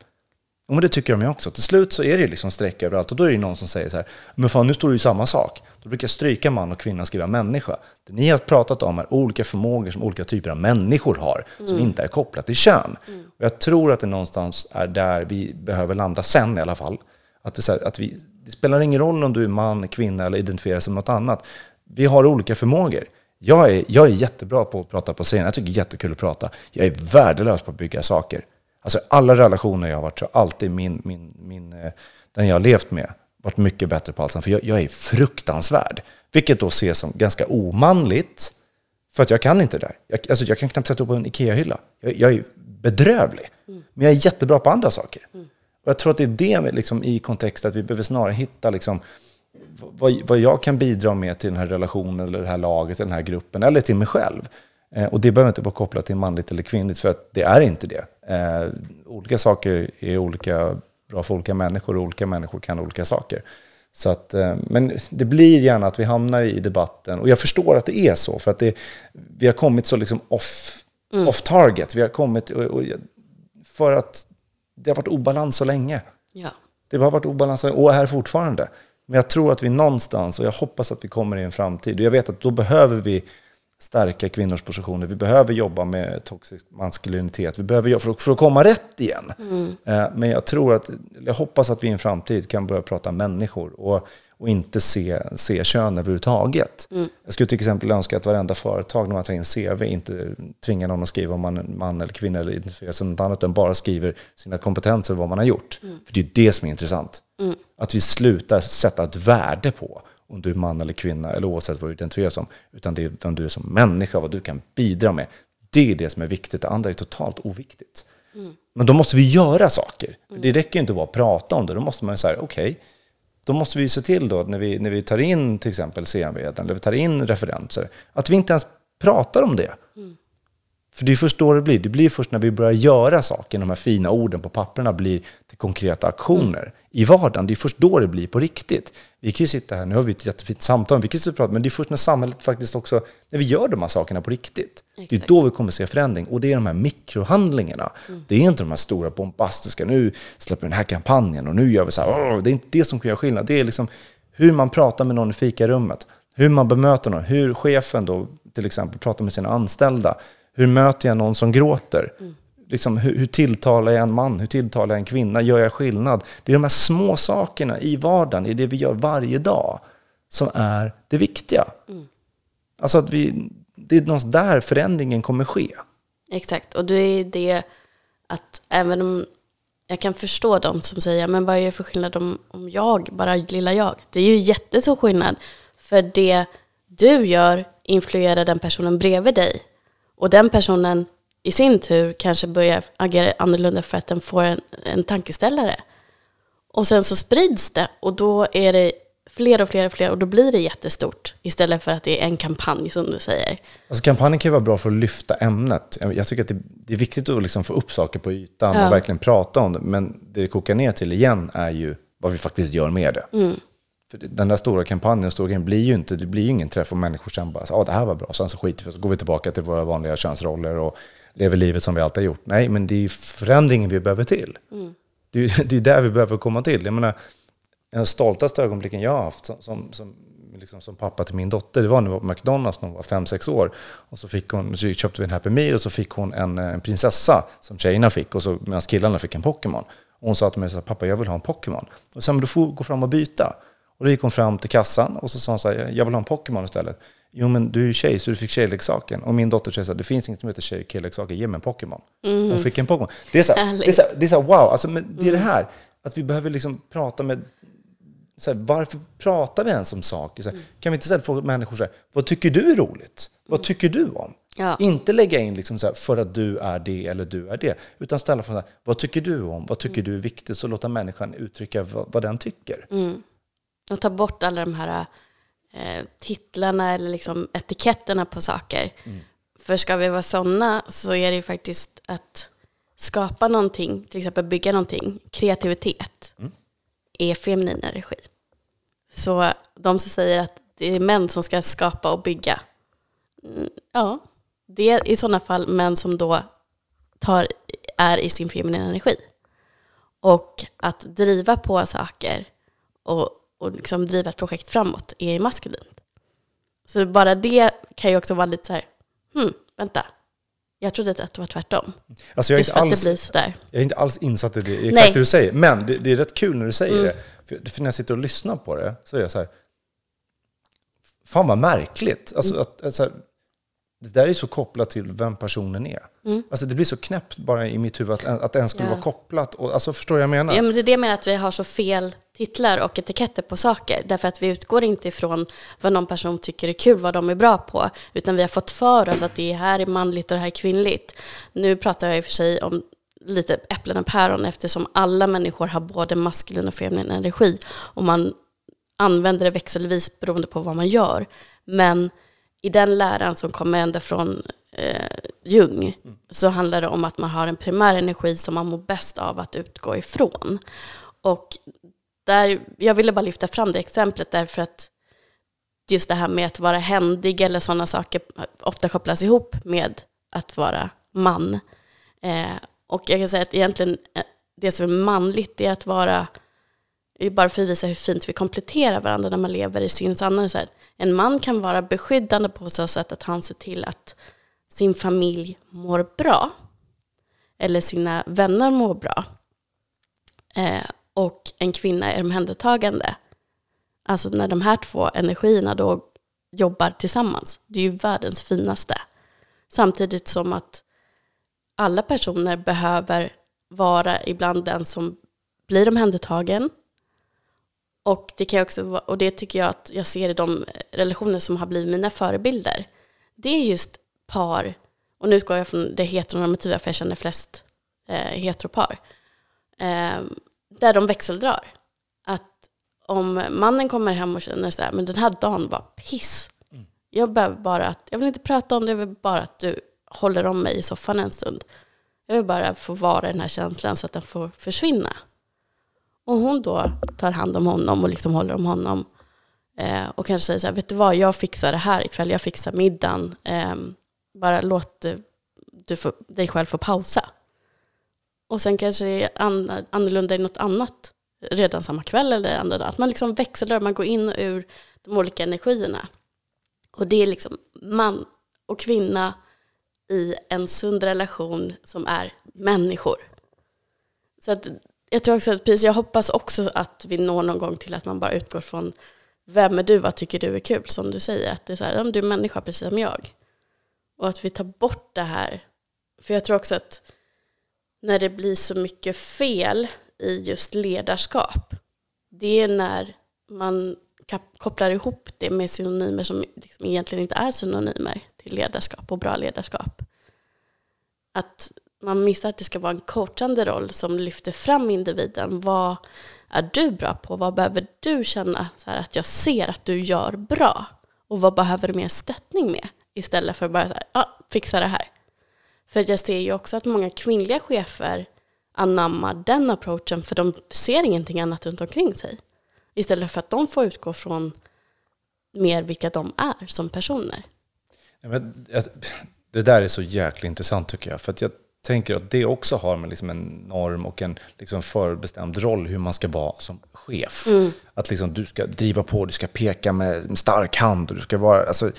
Och det tycker de ju också. Till slut så är det liksom streck överallt och då är det någon som säger så här, men fan nu står det ju samma sak. Då brukar jag stryka man och kvinna och skriva människa. Det ni har pratat om är olika förmågor som olika typer av människor har, mm. som inte är kopplat till kön. Mm. Och jag tror att det någonstans är där vi behöver landa sen i alla fall. Att vi, att vi, det spelar ingen roll om du är man, kvinna eller identifierar som något annat. Vi har olika förmågor. Jag är, jag är jättebra på att prata på scen. Jag tycker det är jättekul att prata. Jag är värdelös på att bygga saker. Alltså alla relationer jag har varit så alltid min, min, min, eh, den jag har levt med varit mycket bättre på allt För jag, jag är fruktansvärd. Vilket då ses som ganska omanligt. För att jag kan inte det där. Jag, alltså jag kan knappt sätta upp en Ikea-hylla. Jag, jag, är bedrövlig. Mm. Men jag är jättebra på andra saker. Mm. Och jag tror att det är det liksom, i kontext att vi behöver snarare hitta liksom, vad, vad jag kan bidra med till den här relationen, eller det här laget, den här gruppen, eller till mig själv. Eh, och det behöver inte vara kopplat till manligt eller kvinnligt, för att det är inte det. Eh, olika saker är olika bra för olika människor och olika människor kan olika saker. Så att, eh, men det blir gärna att vi hamnar i debatten, och jag förstår att det är så, för att det, vi har kommit så liksom off, mm. off target. Vi har kommit, och, och, för att det har varit obalans så länge. Ja. Det har varit obalans och är fortfarande. Men jag tror att vi någonstans, och jag hoppas att vi kommer i en framtid, och jag vet att då behöver vi stärka kvinnors positioner. Vi behöver jobba med toxisk maskulinitet. Vi behöver jobba för, för att komma rätt igen. Mm. Eh, men jag tror att, jag hoppas att vi i en framtid kan börja prata människor och, och inte se, se kön överhuvudtaget. Mm. Jag skulle till exempel önska att varenda företag när man tar in CV inte tvingar någon att skriva om man är man eller kvinna eller identifierar sig något annat, utan bara skriver sina kompetenser och vad man har gjort. Mm. För det är det som är intressant. Mm. Att vi slutar sätta ett värde på om du är man eller kvinna, eller oavsett vad du identifierar som, utan det är vem du är som människa, vad du kan bidra med. Det är det som är viktigt, det andra är totalt oviktigt. Mm. Men då måste vi göra saker. För det räcker inte bara att prata om det, då måste man säga okej, okay, då måste vi se till då när vi, när vi tar in till exempel CMV, eller vi tar in referenser, att vi inte ens pratar om det. Mm. För det är först då det blir. Det blir först när vi börjar göra saker, de här fina orden på papperna blir till konkreta aktioner mm. i vardagen. Det är först då det blir på riktigt. Vi kan ju sitta här, nu har vi ett jättefint samtal, vi kan sitta och prata, men det är först när samhället faktiskt också, när vi gör de här sakerna på riktigt. Exakt. Det är då vi kommer se förändring. Och det är de här mikrohandlingarna. Mm. Det är inte de här stora bombastiska, nu släpper vi den här kampanjen och nu gör vi så här. det är inte det som kan göra skillnad. Det är liksom hur man pratar med någon i fikarummet, hur man bemöter någon, hur chefen då till exempel pratar med sina anställda hur möter jag någon som gråter? Mm. Liksom, hur, hur tilltalar jag en man? Hur tilltalar jag en kvinna? Gör jag skillnad? Det är de här små sakerna i vardagen, i det vi gör varje dag, som är det viktiga. Mm. Alltså att vi, det är någonstans där förändringen kommer ske. Exakt, och det är det att även om jag kan förstå de som säger, men vad är det för skillnad om, om jag, bara lilla jag? Det är ju jättestor skillnad. För det du gör influerar den personen bredvid dig. Och den personen i sin tur kanske börjar agera annorlunda för att den får en, en tankeställare. Och sen så sprids det och då är det fler och fler och fler och då blir det jättestort istället för att det är en kampanj som du säger. Alltså kampanjen kan ju vara bra för att lyfta ämnet. Jag tycker att det, det är viktigt att liksom få upp saker på ytan ja. och verkligen prata om det. Men det det kokar ner till igen är ju vad vi faktiskt gör med det. Mm. För den där stora kampanjen, stora grejen, blir ju inte, det blir ju ingen träff och människor känner bara att ah, det här var bra, sen så skiter vi så går vi tillbaka till våra vanliga könsroller och lever livet som vi alltid har gjort. Nej, men det är ju förändringen vi behöver till. Mm. Det är ju det är där vi behöver komma till. Jag menar, den stoltaste ögonblicken jag har haft som, som, som, liksom som pappa till min dotter, det var när vi var på McDonalds när hon var 5-6 år. Och så, fick hon, så köpte vi en Happy Meal och så fick hon en, en prinsessa som tjejerna fick, och så, medan killarna fick en Pokémon. Och hon sa till mig, så pappa jag vill ha en Pokémon. Och så sa du får gå fram och byta. Och då gick hon fram till kassan och så sa hon så här, jag vill ha en Pokémon istället. Jo men du är ju tjej så du fick tjejleksaken. Och min dotter säger så här, det finns inget som heter tjej och killleksaker, ge mig en Pokémon. Mm. Hon fick en Pokémon. Det är så, här, det är så, här, det är så här, wow, alltså, men det är det här, att vi behöver liksom prata med så här, varför pratar vi ens om saker? Så här, kan vi inte istället fråga människor så här, vad tycker du är roligt? Vad tycker du om? Ja. Inte lägga in liksom så för att du är det eller du är det. Utan ställa frågan, vad tycker du om? Vad tycker mm. du är viktigt? Så låta människan uttrycka vad, vad den tycker. Mm. Och ta bort alla de här eh, titlarna eller liksom etiketterna på saker. Mm. För ska vi vara sådana så är det ju faktiskt att skapa någonting, till exempel bygga någonting, kreativitet, mm. är feminin energi. Så de som säger att det är män som ska skapa och bygga, mm, ja, det är i sådana fall män som då tar, är i sin feminina energi. Och att driva på saker och, och liksom driva ett projekt framåt är maskulint. Så bara det kan ju också vara lite så här, hmm, vänta, jag trodde att det var tvärtom. Alltså jag, är inte alls, jag är inte alls insatt i det, exakt Nej. det du säger. Men det, det, är rätt kul när du säger mm. det. För, för, när jag sitter och lyssnar på det så är jag så här, fan vad märkligt. Alltså, mm. att, alltså, det där är så kopplat till vem personen är. Mm. Alltså det blir så knäppt bara i mitt huvud att, att ens skulle ja. vara kopplat. Och, alltså förstår du vad jag menar? Ja, men det är det jag menar, att vi har så fel titlar och etiketter på saker. Därför att vi utgår inte ifrån vad någon person tycker är kul, vad de är bra på. Utan vi har fått för oss att det här är manligt och det här är kvinnligt. Nu pratar jag i och för sig om lite äpplen och päron eftersom alla människor har både maskulin och feminin energi. Och man använder det växelvis beroende på vad man gör. Men i den läran som kommer ända från eh, Jung mm. så handlar det om att man har en primär energi som man mår bäst av att utgå ifrån. Och där, jag ville bara lyfta fram det exemplet därför att just det här med att vara händig eller sådana saker ofta kopplas ihop med att vara man. Eh, och jag kan säga att egentligen eh, det som är manligt är att vara, bara för att visa hur fint vi kompletterar varandra när man lever i sin sanning. Så här, en man kan vara beskyddande på så sätt att han ser till att sin familj mår bra. Eller sina vänner mår bra. Eh, och en kvinna är omhändertagande. Alltså när de här två energierna då jobbar tillsammans. Det är ju världens finaste. Samtidigt som att alla personer behöver vara ibland den som blir omhändertagen och det, kan också, och det tycker jag att jag ser i de relationer som har blivit mina förebilder. Det är just par, och nu utgår jag från det heteronormativa för jag känner flest eh, heteropar, eh, där de växeldrar. Att om mannen kommer hem och känner så här, men den här dagen var piss. Mm. Jag behöver bara att, jag vill inte prata om det, jag vill bara att du håller om mig i soffan en stund. Jag vill bara få vara i den här känslan så att den får försvinna. Och hon då tar hand om honom och liksom håller om honom. Eh, och kanske säger så här, vet du vad, jag fixar det här ikväll, jag fixar middagen. Eh, bara låt eh, du få, dig själv få pausa. Och sen kanske det är annorlunda i något annat redan samma kväll eller andra dag. Att man liksom växlar, man går in och ur de olika energierna. Och det är liksom man och kvinna i en sund relation som är människor. Så att jag tror också att precis, jag hoppas också att vi når någon gång till att man bara utgår från vem är du, vad tycker du är kul, som du säger. Att det är så här, du är människa precis som jag. Och att vi tar bort det här. För jag tror också att när det blir så mycket fel i just ledarskap, det är när man kopplar ihop det med synonymer som liksom egentligen inte är synonymer till ledarskap och bra ledarskap. Att man missar att det ska vara en coachande roll som lyfter fram individen. Vad är du bra på? Vad behöver du känna så här, att jag ser att du gör bra? Och vad behöver du mer stöttning med? Istället för att bara så här, ah, fixa det här. För jag ser ju också att många kvinnliga chefer anammar den approachen för de ser ingenting annat runt omkring sig. Istället för att de får utgå från mer vilka de är som personer. Det där är så jäkla intressant tycker jag. För jag tänker att det också har med liksom en norm och en liksom förbestämd roll hur man ska vara som chef. Mm. Att liksom du ska driva på, du ska peka med en stark hand och du ska vara... Alltså,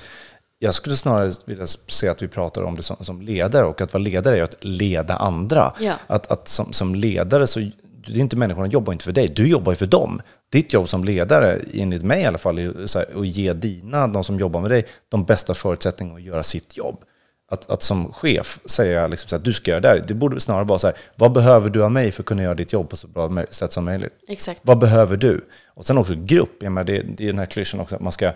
jag skulle snarare vilja se att vi pratar om det som, som ledare och att vara ledare är att leda andra. Ja. Att, att som, som ledare så det är inte människorna jobbar inte för dig, du jobbar ju för dem. Ditt jobb som ledare, enligt mig i alla fall, är att ge dina, de som jobbar med dig, de bästa förutsättningarna att göra sitt jobb. Att, att som chef säga liksom så att du ska göra det här, det borde snarare vara så här, vad behöver du av mig för att kunna göra ditt jobb på så bra sätt som möjligt? Exakt. Vad behöver du? Och sen också grupp, jag menar, det, det är den här klyschan också, att man ska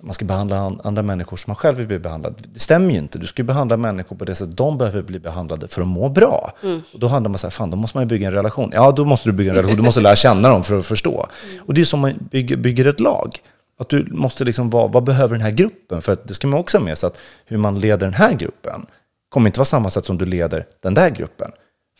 man ska behandla andra människor som man själv vill bli behandlad. Det stämmer ju inte. Du ska behandla människor på det sättet de behöver bli behandlade för att må bra. Mm. Och då handlar man så här, fan då måste man ju bygga en relation. Ja, då måste du bygga en relation. Du måste lära känna dem för att förstå. Mm. Och det är som man bygger, bygger ett lag. Att du måste liksom vara, vad behöver den här gruppen? För att det ska man också ha med sig att hur man leder den här gruppen kommer inte vara samma sätt som du leder den där gruppen.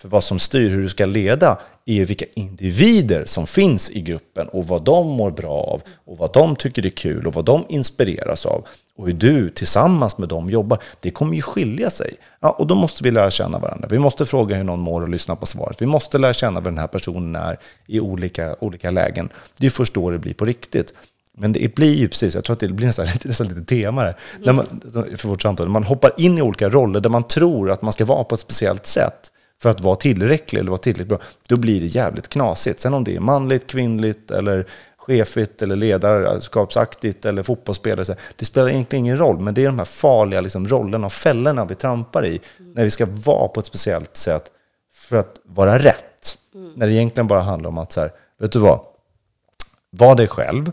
För vad som styr hur du ska leda är vilka individer som finns i gruppen och vad de mår bra av och vad de tycker är kul och vad de inspireras av. Och hur du tillsammans med dem jobbar, det kommer ju skilja sig. Ja, och då måste vi lära känna varandra. Vi måste fråga hur någon mår och lyssna på svaret. Vi måste lära känna vad den här personen är i olika, olika lägen. Det är först då det blir på riktigt. Men det blir ju precis, jag tror att det blir nästan [laughs] nästan lite tema där, mm. man, för vårt samtal. Man hoppar in i olika roller där man tror att man ska vara på ett speciellt sätt för att vara tillräcklig eller vara tillräckligt bra, då blir det jävligt knasigt. Sen om det är manligt, kvinnligt eller chefigt eller ledarskapsaktigt eller fotbollsspelare, det spelar egentligen ingen roll. Men det är de här farliga liksom, rollerna och fällorna vi trampar i mm. när vi ska vara på ett speciellt sätt för att vara rätt. Mm. När det egentligen bara handlar om att, så här, vet du vad, var dig själv,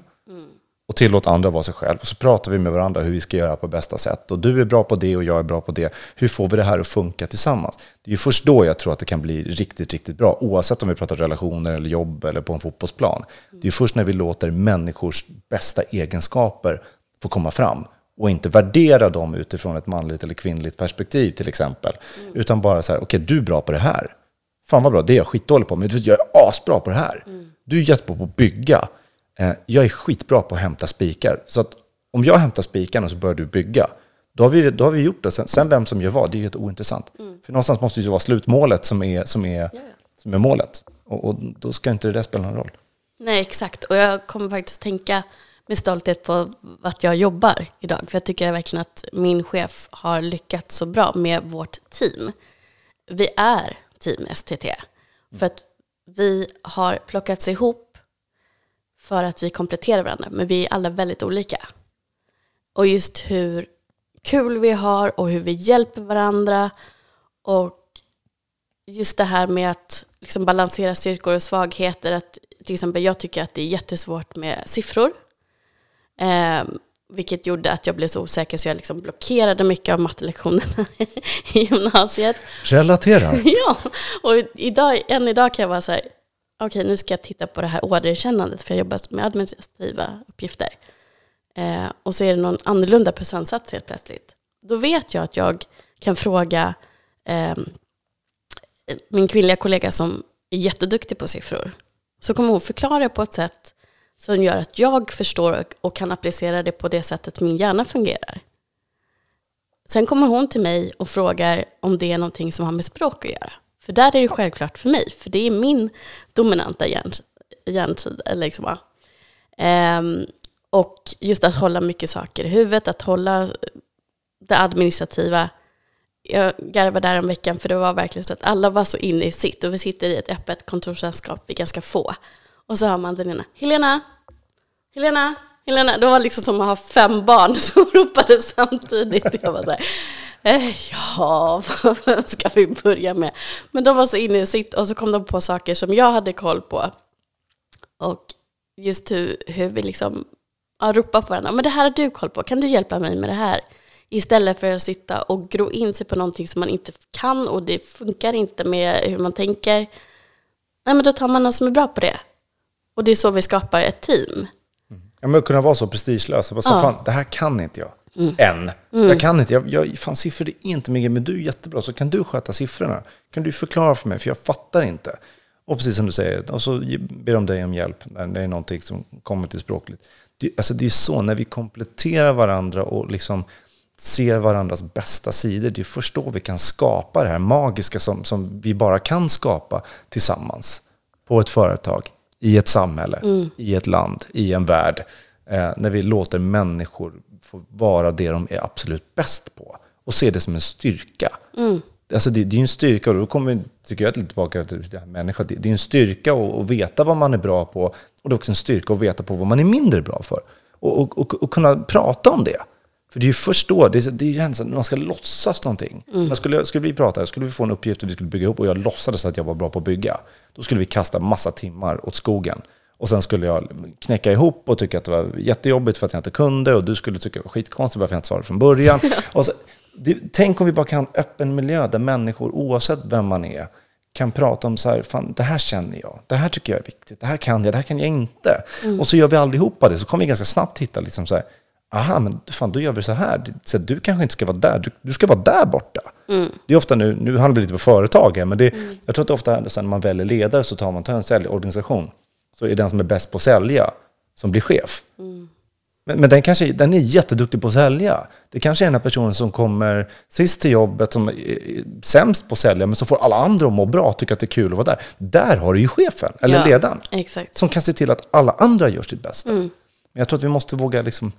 och tillåt andra vara sig själv. Och så pratar vi med varandra hur vi ska göra på bästa sätt. Och du är bra på det och jag är bra på det. Hur får vi det här att funka tillsammans? Det är ju först då jag tror att det kan bli riktigt, riktigt bra. Oavsett om vi pratar relationer eller jobb eller på en fotbollsplan. Det är först när vi låter människors bästa egenskaper få komma fram och inte värdera dem utifrån ett manligt eller kvinnligt perspektiv till exempel. Mm. Utan bara så här, okej okay, du är bra på det här. Fan vad bra, det är jag skitdålig på, men jag är asbra på det här. Mm. Du är jättebra på att bygga. Eh, jag är skitbra på att hämta spikar. Så att om jag hämtar spikarna så börjar du bygga. Då har vi, då har vi gjort det. Sen, sen vem som gör vad, det är helt ointressant. Mm. För någonstans måste det ju vara slutmålet som är, som är, ja, som är målet. Och, och, då ska inte det där spela någon roll. Nej, exakt. Och jag kommer faktiskt tänka med stolthet på vart jag jobbar idag. För jag tycker verkligen att min chef har lyckats så bra med vårt team. Vi är Team STT. För att vi har plockats ihop för att vi kompletterar varandra, men vi är alla väldigt olika. Och just hur kul vi har och hur vi hjälper varandra och just det här med att liksom balansera styrkor och svagheter. Att, till exempel, jag tycker att det är jättesvårt med siffror. Eh, vilket gjorde att jag blev så osäker så jag liksom blockerade mycket av mattelektionerna [laughs] i gymnasiet. Relaterar. [laughs] ja, och idag, än idag kan jag vara så här, okej nu ska jag titta på det här orderkännandet för jag jobbar med administrativa uppgifter. Eh, och så är det någon annorlunda procentsats helt plötsligt. Då vet jag att jag kan fråga eh, min kvinnliga kollega som är jätteduktig på siffror. Så kommer hon förklara på ett sätt som gör att jag förstår och kan applicera det på det sättet min hjärna fungerar. Sen kommer hon till mig och frågar om det är någonting som har med språk att göra. För där är det självklart för mig, för det är min dominanta hjärnsida. Liksom, um, och just att hålla mycket saker i huvudet, att hålla det administrativa. Jag garvade där en veckan för det var verkligen så att alla var så inne i sitt och vi sitter i ett öppet kontorslandskap, vi är ganska få. Och så hör man den ena, Helena, Helena, Helena. Det var liksom som att ha fem barn som [laughs] ropade samtidigt. Jag var så här, ja, [laughs] vad ska vi börja med? Men de var så inne i sitt och så kom de på saker som jag hade koll på. Och just hur, hur vi liksom ja, ropa på varandra. Men det här har du koll på, kan du hjälpa mig med det här? Istället för att sitta och gro in sig på någonting som man inte kan och det funkar inte med hur man tänker. Nej, men då tar man någon som är bra på det. Och det är så vi skapar ett team. Mm. Ja, men att kunna vara så prestigelös. Bara, ja. fan, det här kan inte jag. Mm. Än. Mm. Jag kan inte. Jag, jag, fan, siffror är inte mycket, men du är jättebra. Så kan du sköta siffrorna? Kan du förklara för mig? För jag fattar inte. Och precis som du säger, och så ber de dig om hjälp när det är någonting som kommer till språkligt. Det, alltså det är så, när vi kompletterar varandra och liksom ser varandras bästa sidor, det är först då vi kan skapa det här magiska som, som vi bara kan skapa tillsammans. På ett företag, i ett samhälle, mm. i ett land, i en värld. Eh, när vi låter människor få vara det de är absolut bäst på. Och se det som en styrka. Mm. Alltså det, det är en styrka, och då kommer tycker jag tillbaka till det här människa. Det, det är en styrka att, att veta vad man är bra på. Och det är också en styrka att veta på vad man är mindre bra för. Och, och, och, och kunna prata om det. För det är ju först då, det är, det är när man ska låtsas någonting. Mm. Skulle, skulle vi prata, skulle vi få en uppgift och vi skulle bygga ihop och jag låtsades att jag var bra på att bygga. Då skulle vi kasta massa timmar åt skogen. Och sen skulle jag knäcka ihop och tycka att det var jättejobbigt för att jag inte kunde och du skulle tycka det var skitkonstigt varför jag inte svarade från början. [laughs] och så, det, tänk om vi bara kan ha en öppen miljö där människor, oavsett vem man är, kan prata om så här, fan, det här känner jag, det här tycker jag är viktigt, det här kan jag, det här kan jag inte. Mm. Och så gör vi allihopa det, så kommer vi ganska snabbt hitta liksom så här, aha, men fan, då gör vi så här. Så du kanske inte ska vara där, du, du ska vara där borta. Mm. Det är ofta nu, nu handlar det lite på företag här, men det, mm. jag tror att det ofta är så när man väljer ledare så tar man tar en säljorganisation. Så är den som är bäst på att sälja som blir chef. Mm. Men, men, den, kanske, den är jätteduktig på att sälja. Det kanske är den här personen som kommer sist till jobbet, som är sämst på att sälja, men som får alla andra att må bra, tycka att det är kul att vara där. Där har du ju chefen, eller ja, ledaren, exakt. som kan se till att alla andra gör sitt bästa. Mm. Men jag tror att vi måste våga liksom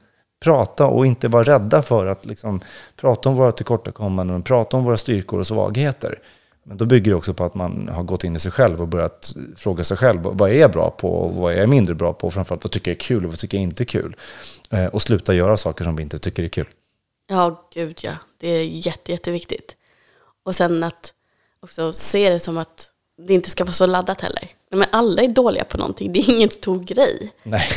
prata och inte vara rädda för att liksom prata om våra tillkortakommanden, prata om våra styrkor och svagheter. Men då bygger det också på att man har gått in i sig själv och börjat fråga sig själv. Vad är jag bra på och vad är jag mindre bra på? Och framförallt vad tycker jag är kul och vad tycker jag inte är kul? Eh, och sluta göra saker som vi inte tycker är kul. Ja, gud ja. Det är jätte, jätteviktigt. Och sen att också se det som att det inte ska vara så laddat heller. Men alla är dåliga på någonting. Det är ingen stor grej. Nej.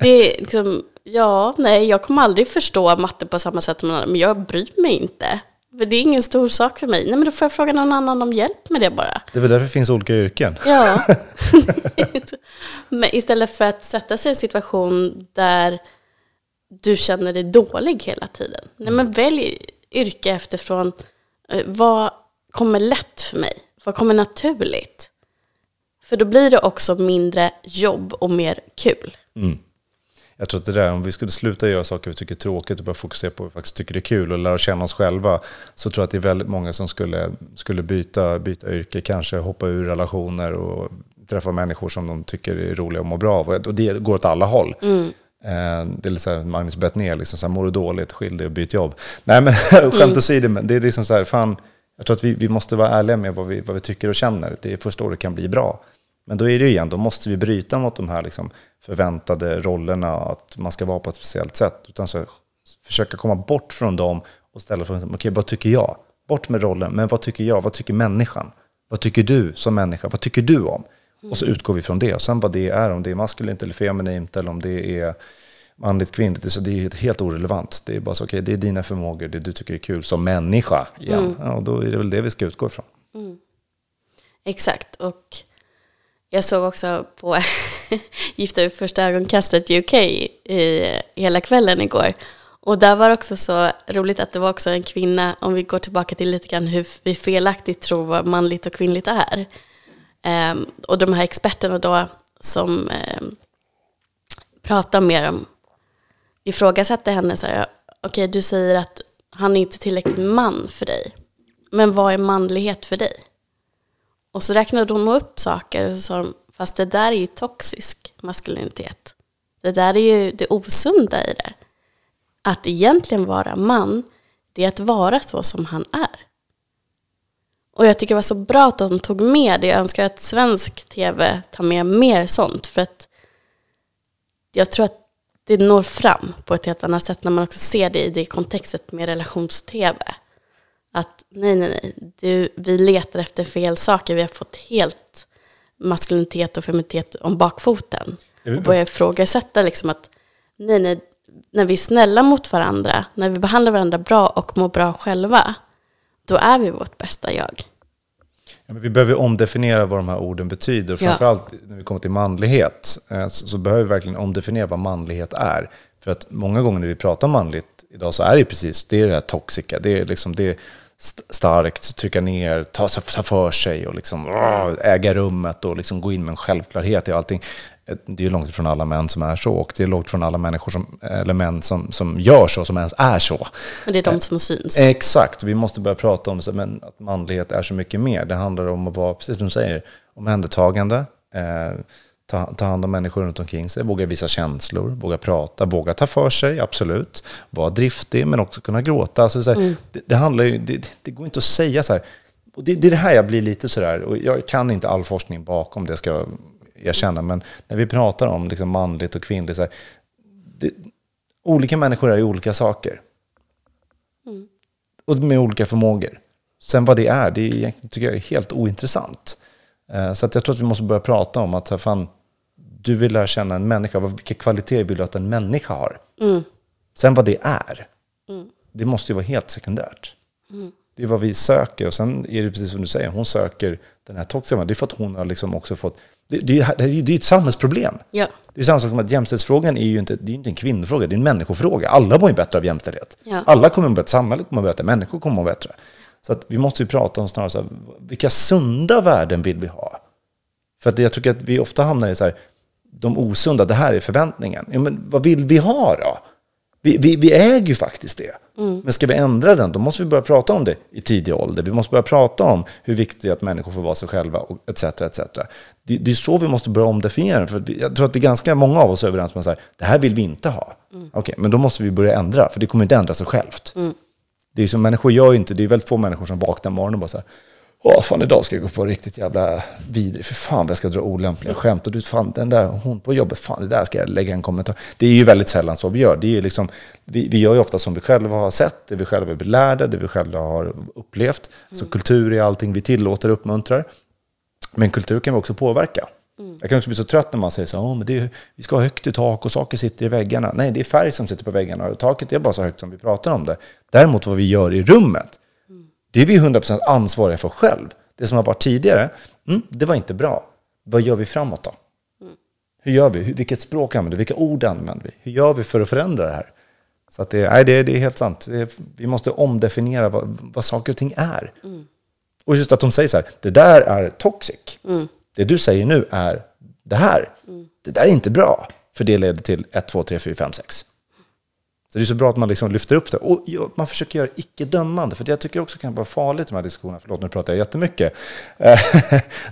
det är liksom, ja, nej, jag kommer aldrig förstå matte på samma sätt men jag bryr mig inte. För det är ingen stor sak för mig. Nej, men då får jag fråga någon annan om hjälp med det bara. Det är väl därför det finns olika yrken. Ja. [laughs] men istället för att sätta sig i en situation där du känner dig dålig hela tiden. Nej, men välj yrke efterfrån eh, vad kommer lätt för mig? Vad kommer naturligt? För då blir det också mindre jobb och mer kul. Mm jag tror att det där, om vi skulle sluta göra saker vi tycker är tråkigt och börja fokusera på vad vi faktiskt tycker är kul och lära känna oss själva, så tror jag att det är väldigt många som skulle, skulle byta, byta yrke, kanske hoppa ur relationer och träffa människor som de tycker är roliga och mår bra av. Och det går åt alla håll. Mm. Eh, det är lite så här, Magnus Bettner, liksom så här, mår du dåligt, skilj dig och byt jobb. Nej men [laughs] skämt mm. åsido, men det är liksom så här, fan, jag tror att vi, vi måste vara ärliga med vad vi, vad vi tycker och känner. Det är först då det kan bli bra. Men då är det ju igen, då måste vi bryta mot de här liksom förväntade rollerna, att man ska vara på ett speciellt sätt. Utan så försöka komma bort från dem och ställa frågan, okej okay, vad tycker jag? Bort med rollen, men vad tycker jag? Vad tycker människan? Vad tycker du som människa? Vad tycker du om? Och så utgår vi från det. Och sen vad det är, om det är maskulint eller feminint eller om det är manligt, kvinnligt, så det är helt orelevant. Det är bara så, okej, okay, det är dina förmågor, det du tycker är kul som människa. Ja, mm. ja då är det väl det vi ska utgå ifrån. Mm. Exakt, och jag såg också på [laughs] Gifta vid första ögonkastet UK i hela kvällen igår. Och där var det också så roligt att det var också en kvinna, om vi går tillbaka till lite grann hur vi felaktigt tror vad manligt och kvinnligt är. Um, och de här experterna då som um, pratar med dem ifrågasätter henne så här, okej okay, du säger att han är inte tillräckligt man för dig. Men vad är manlighet för dig? Och så räknade hon upp saker och sa fast det där är ju toxisk maskulinitet. Det där är ju det osunda i det. Att egentligen vara man, det är att vara så som han är. Och jag tycker det var så bra att de tog med det. Jag önskar att svensk tv tar med mer sånt. För att jag tror att det når fram på ett helt annat sätt när man också ser det i det kontextet med relations-tv att nej, nej, nej, du, vi letar efter fel saker. Vi har fått helt maskulinitet och feminitet om bakfoten. Och börjar ifrågasätta liksom att nej, nej, när vi är snälla mot varandra, när vi behandlar varandra bra och mår bra själva, då är vi vårt bästa jag. Ja, vi behöver omdefiniera vad de här orden betyder. Ja. Framförallt när vi kommer till manlighet eh, så, så behöver vi verkligen omdefiniera vad manlighet är. För att många gånger när vi pratar manligt idag så är det precis det, är det här toxica. Det är, liksom, det starkt, trycka ner, ta, ta för sig och liksom, äga rummet och liksom gå in med en självklarhet i allting. Det är långt ifrån alla män som är så och det är långt ifrån alla människor som, eller män som, som gör så, som ens är så. Men det är de som syns. Exakt, vi måste börja prata om men att manlighet är så mycket mer. Det handlar om att vara, precis som du säger, omhändertagande, eh, ta, ta hand om människor runt omkring sig, våga visa känslor, våga prata, våga ta för sig, absolut. Vara driftig, men också kunna gråta. Alltså, så här, mm. det, det, handlar ju, det, det, går inte att säga så här. Och det, det är det här jag blir lite sådär, och jag kan inte all forskning bakom det, ska jag erkänna, men när vi pratar om liksom manligt och kvinnligt, så här, det, olika människor är ju olika saker. Mm. Och med olika förmågor. Sen vad det är, det är, tycker jag är helt ointressant. Eh, så att jag tror att vi måste börja prata om att fan, du vill lära känna en människa. Vilka kvaliteter vill du att en människa har? Mm. Sen vad det är, mm. det måste ju vara helt sekundärt. Mm. Det är vad vi söker. Och sen är det precis som du säger, hon söker den här toxiska Det är för att hon har liksom också fått... Det, det, det, det är ett samhällsproblem. Ja. Det är samma sak som att jämställdhetsfrågan är ju inte, det är inte en kvinnofråga, det är en människofråga. Alla mår ju bättre av jämställdhet. Ja. Alla kommer må bättre, samhället kommer må bättre, människor kommer må bättre. Så att vi måste ju prata om snarare så här, vilka sunda värden vill vi ha? För att jag tycker att vi ofta hamnar i så här, de osunda, det här är förväntningen. Ja, men vad vill vi ha då? Vi, vi, vi äger ju faktiskt det. Mm. Men ska vi ändra den, då måste vi börja prata om det i tidig ålder. Vi måste börja prata om hur viktigt det är att människor får vara sig själva, och etc. etc. Det, det är så vi måste börja omdefiniera för vi, Jag tror att vi ganska många av oss är överens om att det här vill vi inte ha. Mm. Okej, okay, men då måste vi börja ändra, för det kommer inte ändra sig självt. Mm. Det är som människor gör ju inte, det är väldigt få människor som vaknar morgonen och bara så här, Åh, fan idag ska jag gå på riktigt jävla vidrig. För fan jag ska dra olämpliga skämt. Och du, fan den där hon på jobbet, fan det där ska jag lägga en kommentar. Det är ju väldigt sällan så vi gör. Det är liksom, vi, vi gör ju ofta som vi själva har sett, det vi själva är lärda, det vi själva har upplevt. Mm. Så kultur är allting vi tillåter och uppmuntrar. Men kultur kan vi också påverka. Mm. Jag kan också bli så trött när man säger så oh, men det är, vi ska ha högt i tak och saker sitter i väggarna. Nej, det är färg som sitter på väggarna och taket är bara så högt som vi pratar om det. Däremot vad vi gör i rummet, det är vi 100% ansvariga för själv. Det som har varit tidigare, mm, det var inte bra. Vad gör vi framåt då? Hur gör vi? Vilket språk använder vi? Vilka ord använder vi? Hur gör vi för att förändra det här? Så att det, nej, det, det är helt sant. Det, vi måste omdefiniera vad, vad saker och ting är. Mm. Och just att de säger så här, det där är toxic. Mm det du säger nu är det här. Mm. Det där är inte bra, för det leder till 1, 2, 3, 4, 5, 6. Så det är så bra att man liksom lyfter upp det. Och man försöker göra icke-dömande, för det jag tycker också kan vara farligt i de här diskussionerna, förlåt nu pratar jag jättemycket, [laughs]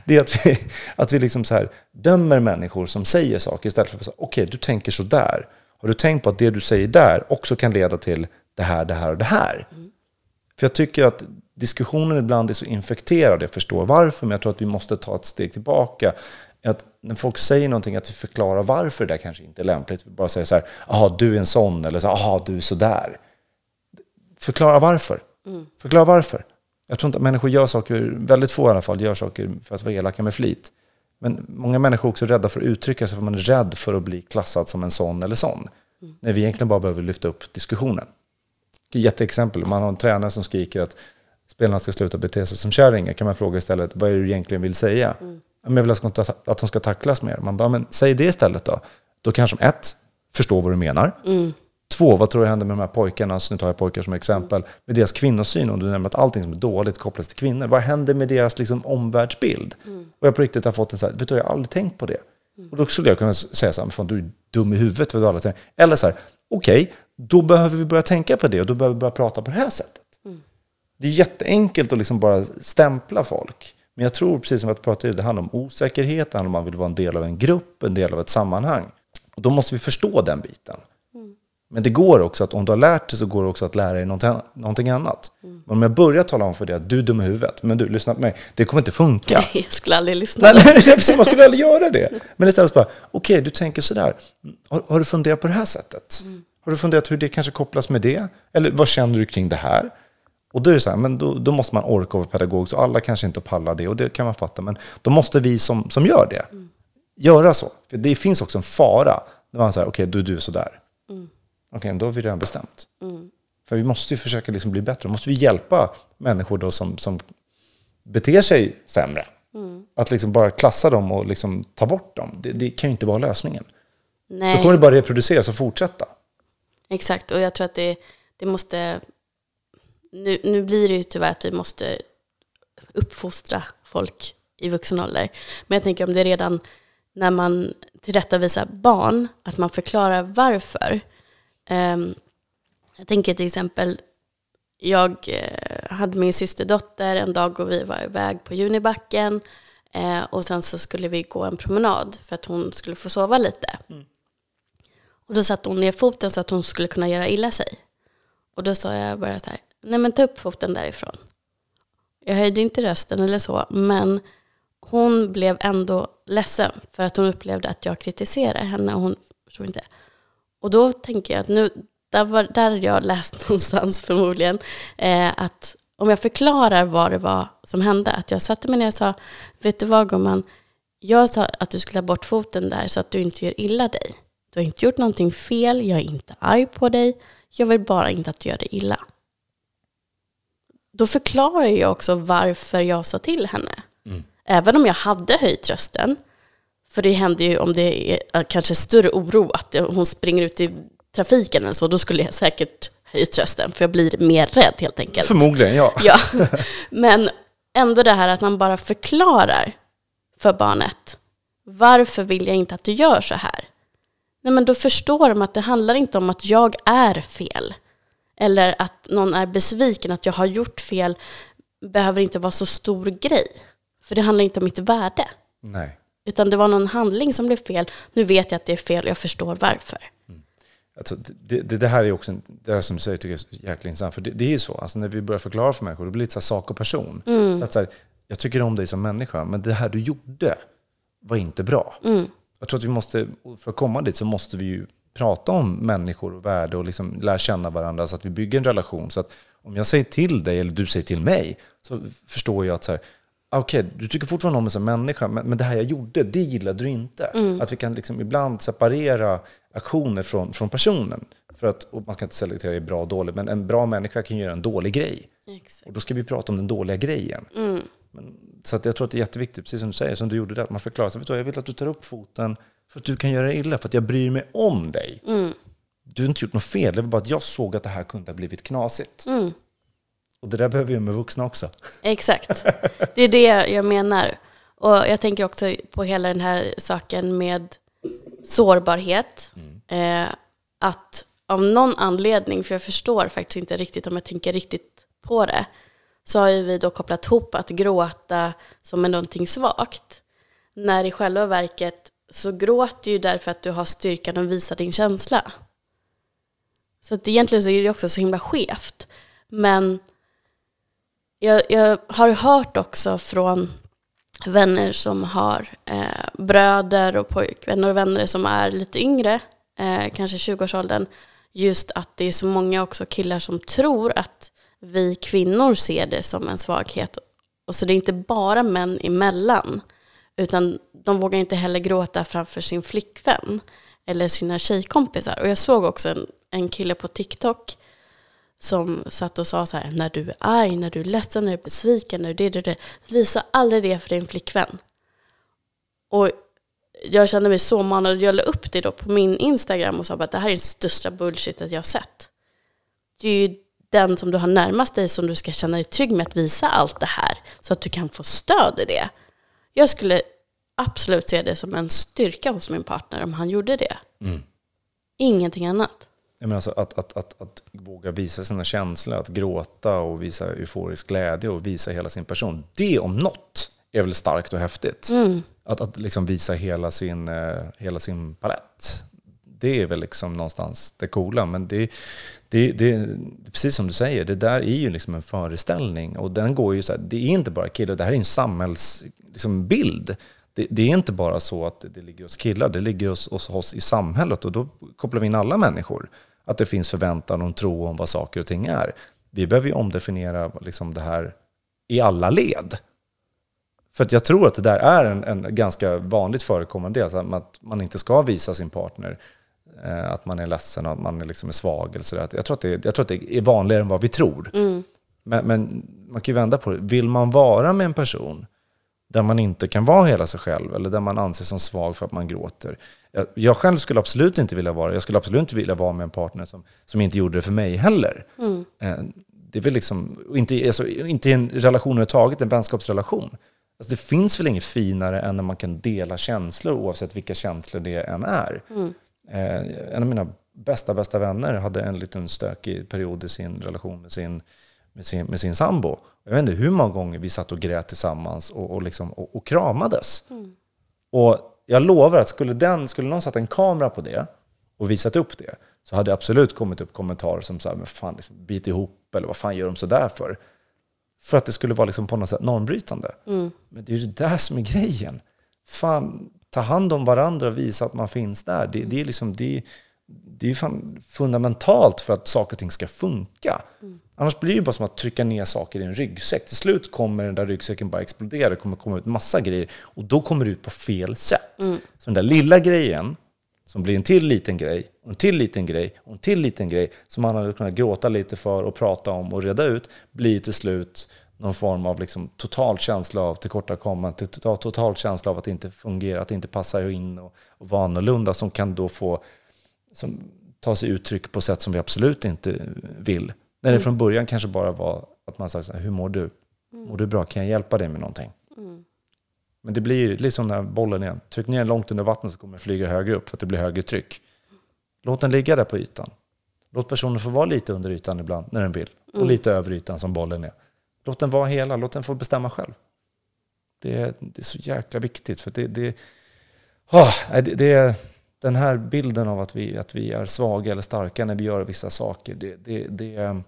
det är att vi, att vi liksom så här dömer människor som säger saker istället för att säga, okej, okay, du tänker så där. Har du tänkt på att det du säger där också kan leda till det här, det här och det här? Mm. För jag tycker att diskussionen ibland är så infekterad, jag förstår varför, men jag tror att vi måste ta ett steg tillbaka. Att när folk säger någonting, att vi förklarar varför det där kanske inte är lämpligt. Vi bara säger så här, jaha, du är en sån, eller så jaha, du är sådär. Förklara varför. Mm. Förklara varför. Jag tror inte att människor gör saker, väldigt få i alla fall, gör saker för att vara elaka med flit. Men många människor är också rädda för att uttrycka sig, för man är rädd för att bli klassad som en sån eller sån. Mm. När vi egentligen bara behöver lyfta upp diskussionen. Jätteexempel, man har en tränare som skriker att spelarna ska sluta bete sig som kärringar kan man fråga istället, vad är det du egentligen vill säga? Mm. Jag vill att de ska tacklas mer. Man bara, men säg det istället då. Då kanske de ett, förstår vad du menar. Mm. Två, vad tror du händer med de här pojkarna, så nu tar jag pojkar som exempel, med deras kvinnosyn, om du nämner att allting som är dåligt kopplas till kvinnor. Vad händer med deras liksom, omvärldsbild? Mm. Och jag på riktigt har fått en så här, vet du, jag har aldrig tänkt på det. Mm. Och då skulle jag kunna säga så här, fan du är dum i huvudet. Vad du aldrig Eller så här, okej, okay, då behöver vi börja tänka på det och då behöver vi börja prata på det här sättet. Det är jätteenkelt att liksom bara stämpla folk. Men jag tror, precis som vi pratade det handlar om osäkerhet, det handlar om att man vill vara en del av en grupp, en del av ett sammanhang. Och då måste vi förstå den biten. Mm. Men det går också att om du har lärt dig så går det också att lära dig någonting, annat. Mm. Men om jag börjar tala om för dig att du är dum i huvudet, men du, lyssna på mig, det kommer inte funka. Nej, jag skulle aldrig lyssna. Nej, nej, precis, man skulle aldrig göra det. Men istället bara, okej, okay, du tänker sådär. Har, har, du funderat på det här sättet? Mm. Har du funderat hur det kanske kopplas med det? Eller vad känner du kring det här? Och då är det så här, men då, då, måste man orka vara pedagog, så alla kanske inte pallar det, och det kan man fatta. Men då måste vi som, som gör det, mm. göra så. För det finns också en fara när man säger, okej, okay, du, du är sådär. okej, okay, då har vi redan bestämt. Mm. För vi måste ju försöka liksom bli bättre. Då måste vi hjälpa människor då som, som beter sig sämre. Mm. Att liksom bara klassa dem och liksom ta bort dem, det, det kan ju inte vara lösningen. Nej. Då kommer det bara reproduceras och fortsätta. Exakt, och jag tror att det, det måste... Nu, nu blir det ju tyvärr att vi måste uppfostra folk i vuxen ålder. Men jag tänker om det redan när man tillrättavisar barn, att man förklarar varför. Um, jag tänker till exempel, jag eh, hade min systerdotter en dag och vi var iväg på Junibacken eh, och sen så skulle vi gå en promenad för att hon skulle få sova lite. Mm. Och då satte hon ner foten så att hon skulle kunna göra illa sig. Och då sa jag bara så här, nej men ta upp foten därifrån. Jag höjde inte rösten eller så, men hon blev ändå ledsen för att hon upplevde att jag kritiserade henne. Och hon förstod inte. Och då tänker jag att nu, där, var, där har jag läst [laughs] någonstans förmodligen, eh, att om jag förklarar vad det var som hände, att jag satte mig ner och sa, vet du vad gumman, jag sa att du skulle ha bort foten där så att du inte gör illa dig. Du har inte gjort någonting fel, jag är inte arg på dig, jag vill bara inte att du gör dig illa. Då förklarar jag också varför jag sa till henne. Mm. Även om jag hade höjt rösten, för det händer ju om det är kanske större oro att hon springer ut i trafiken eller så, då skulle jag säkert höjt rösten, för jag blir mer rädd helt enkelt. Förmodligen, ja. ja. [laughs] Men ändå det här att man bara förklarar för barnet, varför vill jag inte att du gör så här? Nej, men då förstår de att det handlar inte om att jag är fel. Eller att någon är besviken, att jag har gjort fel behöver inte vara så stor grej. För det handlar inte om mitt värde. Nej. Utan det var någon handling som blev fel. Nu vet jag att det är fel och jag förstår varför. Mm. Alltså, det, det, det, här är också, det här som du säger tycker jag är jäkla intressant. För det, det är ju så, alltså, när vi börjar förklara för människor, det blir lite så sak och person. Mm. Så att, så här, jag tycker om dig som människa, men det här du gjorde var inte bra. Mm. Jag tror att vi måste, för att komma dit så måste vi ju prata om människor och värde och liksom lära känna varandra så att vi bygger en relation. Så att om jag säger till dig eller du säger till mig så förstår jag att så här, okej, okay, du tycker fortfarande om mig som människa, men, men det här jag gjorde, det gillade du inte. Mm. Att vi kan liksom ibland separera aktioner från, från personen. För att, man ska inte selektera i bra och dåligt, men en bra människa kan göra en dålig grej. Exakt. Och då ska vi prata om den dåliga grejen. Mm. Men, så att jag tror att det är jätteviktigt, precis som du säger, som du gjorde det, att man förklarar sig. Jag vill att du tar upp foten för att du kan göra illa, för att jag bryr mig om dig. Mm. Du har inte gjort något fel, det var bara att jag såg att det här kunde ha blivit knasigt. Mm. Och det där behöver vi med vuxna också. Exakt. [laughs] Det är det jag menar. Och jag tänker också på hela den här saken med sårbarhet. Mm. Eh, att av någon anledning, för jag förstår faktiskt inte riktigt om jag tänker riktigt på det, så har ju vi då kopplat ihop att gråta som är någonting svagt. När i själva verket så gråter ju därför att du har styrkan att visa din känsla. Så att egentligen så är det också så himla skevt. Men jag, jag har hört också från vänner som har eh, bröder och pojkvänner och vänner som är lite yngre, eh, kanske 20-årsåldern, just att det är så många också killar som tror att vi kvinnor ser det som en svaghet. Och så det är inte bara män emellan, utan de vågar inte heller gråta framför sin flickvän eller sina tjejkompisar. Och jag såg också en, en kille på TikTok som satt och sa så här, när du är arg, när du är ledsen, när du är besviken, när du det, det, det, visa aldrig det för din flickvän. Och jag kände mig så manad, jag la upp det då på min Instagram och sa att det här är den största bullshitet jag har sett. Det är ju den som du har närmast dig som du ska känna dig trygg med att visa allt det här, så att du kan få stöd i det. Jag skulle absolut se det som en styrka hos min partner om han gjorde det. Mm. Ingenting annat. Jag menar alltså att, att, att, att, våga visa sina känslor, att gråta och visa euforisk glädje och visa hela sin person. Det om något är väl starkt och häftigt. Mm. Att, att liksom visa hela sin, eh, hela sin palett. Det är väl liksom någonstans det coola. Men det, det, det, precis som du säger, det där är ju liksom en föreställning. Och den går ju så här, det är inte bara killar, det här är en samhällsbild. Liksom, det, det, är inte bara så att det ligger hos killar, det ligger hos, hos oss i samhället. Och då kopplar vi in alla människor att det finns förväntan och tro om vad saker och ting är. Vi behöver ju omdefiniera liksom det här i alla led. För jag tror att det där är en, en ganska vanligt förekommande del, att man inte ska visa sin partner Eh, att man är ledsen och att man liksom är svag. Eller så där. Jag, tror att det, jag tror att det är vanligare än vad vi tror. Mm. Men, men, man kan ju vända på det. Vill man vara med en person där man inte kan vara hela sig själv eller där man anses som svag för att man gråter. Jag, jag själv skulle absolut inte vilja vara Jag skulle absolut inte vilja vara med en partner som, som inte gjorde det för mig heller. Mm. Eh, det är väl liksom, inte, alltså, inte en relation överhuvudtaget, en vänskapsrelation. Alltså, det finns väl inget finare än när man kan dela känslor oavsett vilka känslor det än är. Mm. Eh, en av mina bästa, bästa vänner hade en liten stökig period i sin relation med sin, med sin, med sin sambo. Jag vet inte hur många gånger vi satt och grät tillsammans och, och, liksom, och, och kramades. Mm. Och jag lovar att skulle, den, skulle någon satt en kamera på det och visat upp det så hade det absolut kommit upp kommentarer som så här, men fan, liksom, bit ihop eller vad fan gör de så där för? För att det skulle vara liksom på något sätt normbrytande. Mm. Men det är ju det där som är grejen. Fan, ta hand om varandra och visa att man finns där. Det, det är, liksom, det, det är fundamentalt för att saker och ting ska funka. Mm. Annars blir det bara som att trycka ner saker i en ryggsäck. Till slut kommer den där ryggsäcken bara explodera. Det kommer komma ut massa grejer och då kommer det ut på fel sätt. Mm. Så den där lilla grejen som blir en till liten grej, och en till liten grej, och en till liten grej som man hade kunnat gråta lite för och prata om och reda ut, blir till slut någon form av liksom total känsla av tillkortakommande, total, total känsla av att det inte fungerar, att det inte passar in och, och vara annorlunda som kan då få som, ta sig uttryck på sätt som vi absolut inte vill. När det mm. från början kanske bara var att man sa hur mår du? Mm. Mår du bra? Kan jag hjälpa dig med någonting? Mm. Men det blir liksom när bollen är, tryck ner den långt under vattnet så kommer den flyga högre upp för att det blir högre tryck. Låt den ligga där på ytan. Låt personen få vara lite under ytan ibland när den vill. Och mm. lite över ytan som bollen är. Låt den vara hela, låt den få bestämma själv. Det är, det är så jäkla viktigt. För det, det, oh, det, det är den här bilden av att vi, att vi är svaga eller starka när vi gör vissa saker. Det, det, det,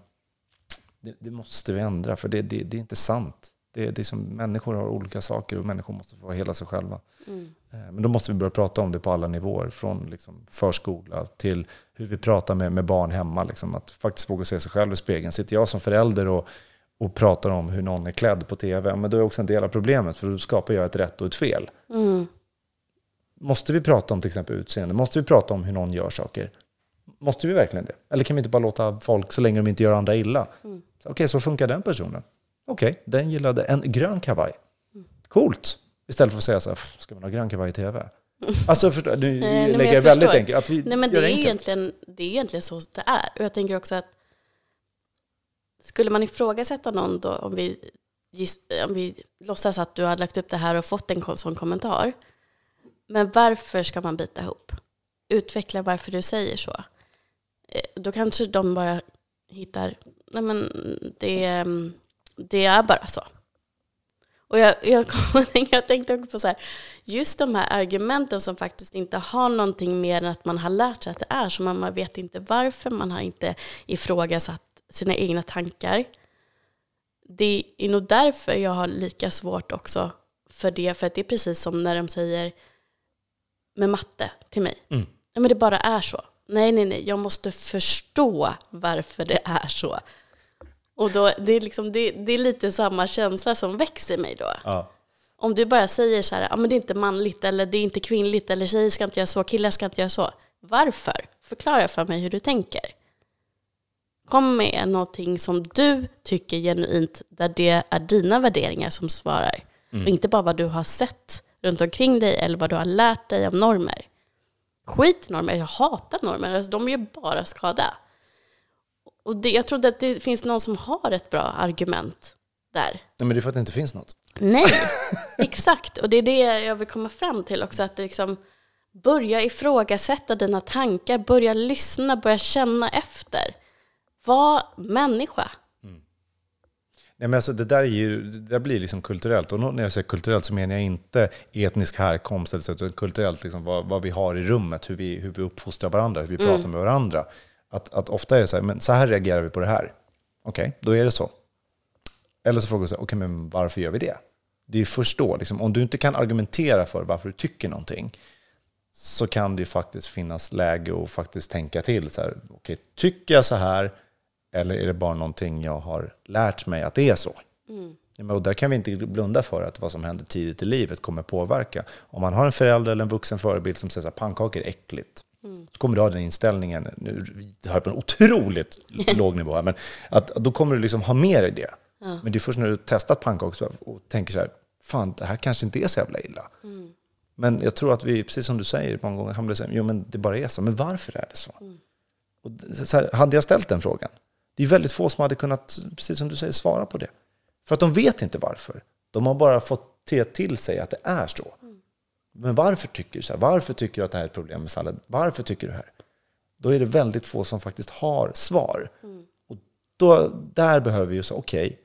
det måste vi ändra, för det, det, det är inte sant. Det, det är som, människor har olika saker och människor måste få vara hela sig själva. Mm. Eh, men då måste vi börja prata om det på alla nivåer. Från liksom förskola till hur vi pratar med, med barn hemma. Liksom, att faktiskt våga se sig själv i spegeln. Sitter jag som förälder och och pratar om hur någon är klädd på tv, men då är också en del av problemet, för då skapar jag ett rätt och ett fel. Mm. Måste vi prata om till exempel utseende? Måste vi prata om hur någon gör saker? Måste vi verkligen det? Eller kan vi inte bara låta folk, så länge de inte gör andra illa? Mm. Okej, okay, så funkar den personen. Okej, okay, den gillade en grön kavaj. Mm. Coolt! Istället för att säga så här, ska man ha grön kavaj i tv? [laughs] Alltså, för, nu Nej, lägger jag, jag väldigt enkelt. Att vi Nej, men det, är egentligen, det är egentligen så det är. Och jag tänker också att skulle man ifrågasätta någon då, om vi, om vi låtsas att du har lagt upp det här och fått en sån kommentar, men varför ska man bita ihop? Utveckla varför du säger så. Eh, då kanske de bara hittar, nej men det, ehm, det är bara så. Och jag, jag, [laughs] jag tänkte också på så här, just de här argumenten som faktiskt inte har någonting mer än att man har lärt sig att det är så, man vet inte varför, man har inte ifrågasatt sina egna tankar. Det är nog därför jag har lika svårt också för det, för att det är precis som när de säger med matte till mig. Mm. Ja, men det bara är så. Nej, nej, nej, jag måste förstå varför det är så. Och då, det, är liksom, det, det är lite samma känsla som växer i mig då. Ja. Om du bara säger så här, ja men det är inte manligt eller det är inte kvinnligt eller tjejer ska inte göra så, killar ska inte göra så. Varför? Förklara för mig hur du tänker. Kom med någonting som du tycker genuint, där det är dina värderingar som svarar. Mm. Och inte bara vad du har sett runt omkring dig eller vad du har lärt dig av normer. Skit i normer, jag hatar normer, alltså, de gör bara skada. Och det, jag trodde att det finns någon som har ett bra argument där. Nej, men det är för att det inte finns något. Nej, [laughs] exakt. Och det är det jag vill komma fram till också, att liksom börja ifrågasätta dina tankar, börja lyssna, börja känna efter. Var människa. Nej, men alltså, det där, är ju, det där blir liksom kulturellt. Och när jag säger kulturellt så menar jag inte etnisk härkomst, utan kulturellt liksom vad, vad vi har i rummet, hur vi, hur vi uppfostrar varandra, hur vi mm. pratar med varandra. Att, att ofta är det så här, men så här reagerar vi på det här. Okej, okay, då är det så. Eller så frågar du, okej, okay, men varför gör vi det? Det är ju först då, liksom, om du inte kan argumentera för varför du tycker någonting, så kan det ju faktiskt finnas läge att faktiskt tänka till. Så här, okay, tycker jag så här, eller är det bara någonting jag har lärt mig att det är så? Mm. Och där kan vi inte blunda för att vad som händer tidigt i livet kommer påverka. Om man har en förälder eller en vuxen förebild som säger att pannkakor är äckligt, Mm. Så kommer du ha den inställningen, nu det här på en otroligt [laughs] låg nivå här, men att, då kommer du liksom ha med dig det. Ja. Men det är först när du testat pannkakor och tänker så här, fan det här kanske inte är så jävla illa. Mm. Men jag tror att vi, precis som du säger många gånger, hamnar säga, jo men det bara är så. Men varför är det så? Mm. Och så här, hade jag ställt den frågan, det är väldigt få som hade kunnat, precis som du säger, svara på det. För att de vet inte varför. De har bara fått te till sig att det är så. Men varför tycker du så här? Varför tycker du att det här är ett problem med sallad? Varför tycker du det här? Då är det väldigt få som faktiskt har svar. Mm. Och då, där behöver vi ju säga, okej, okay,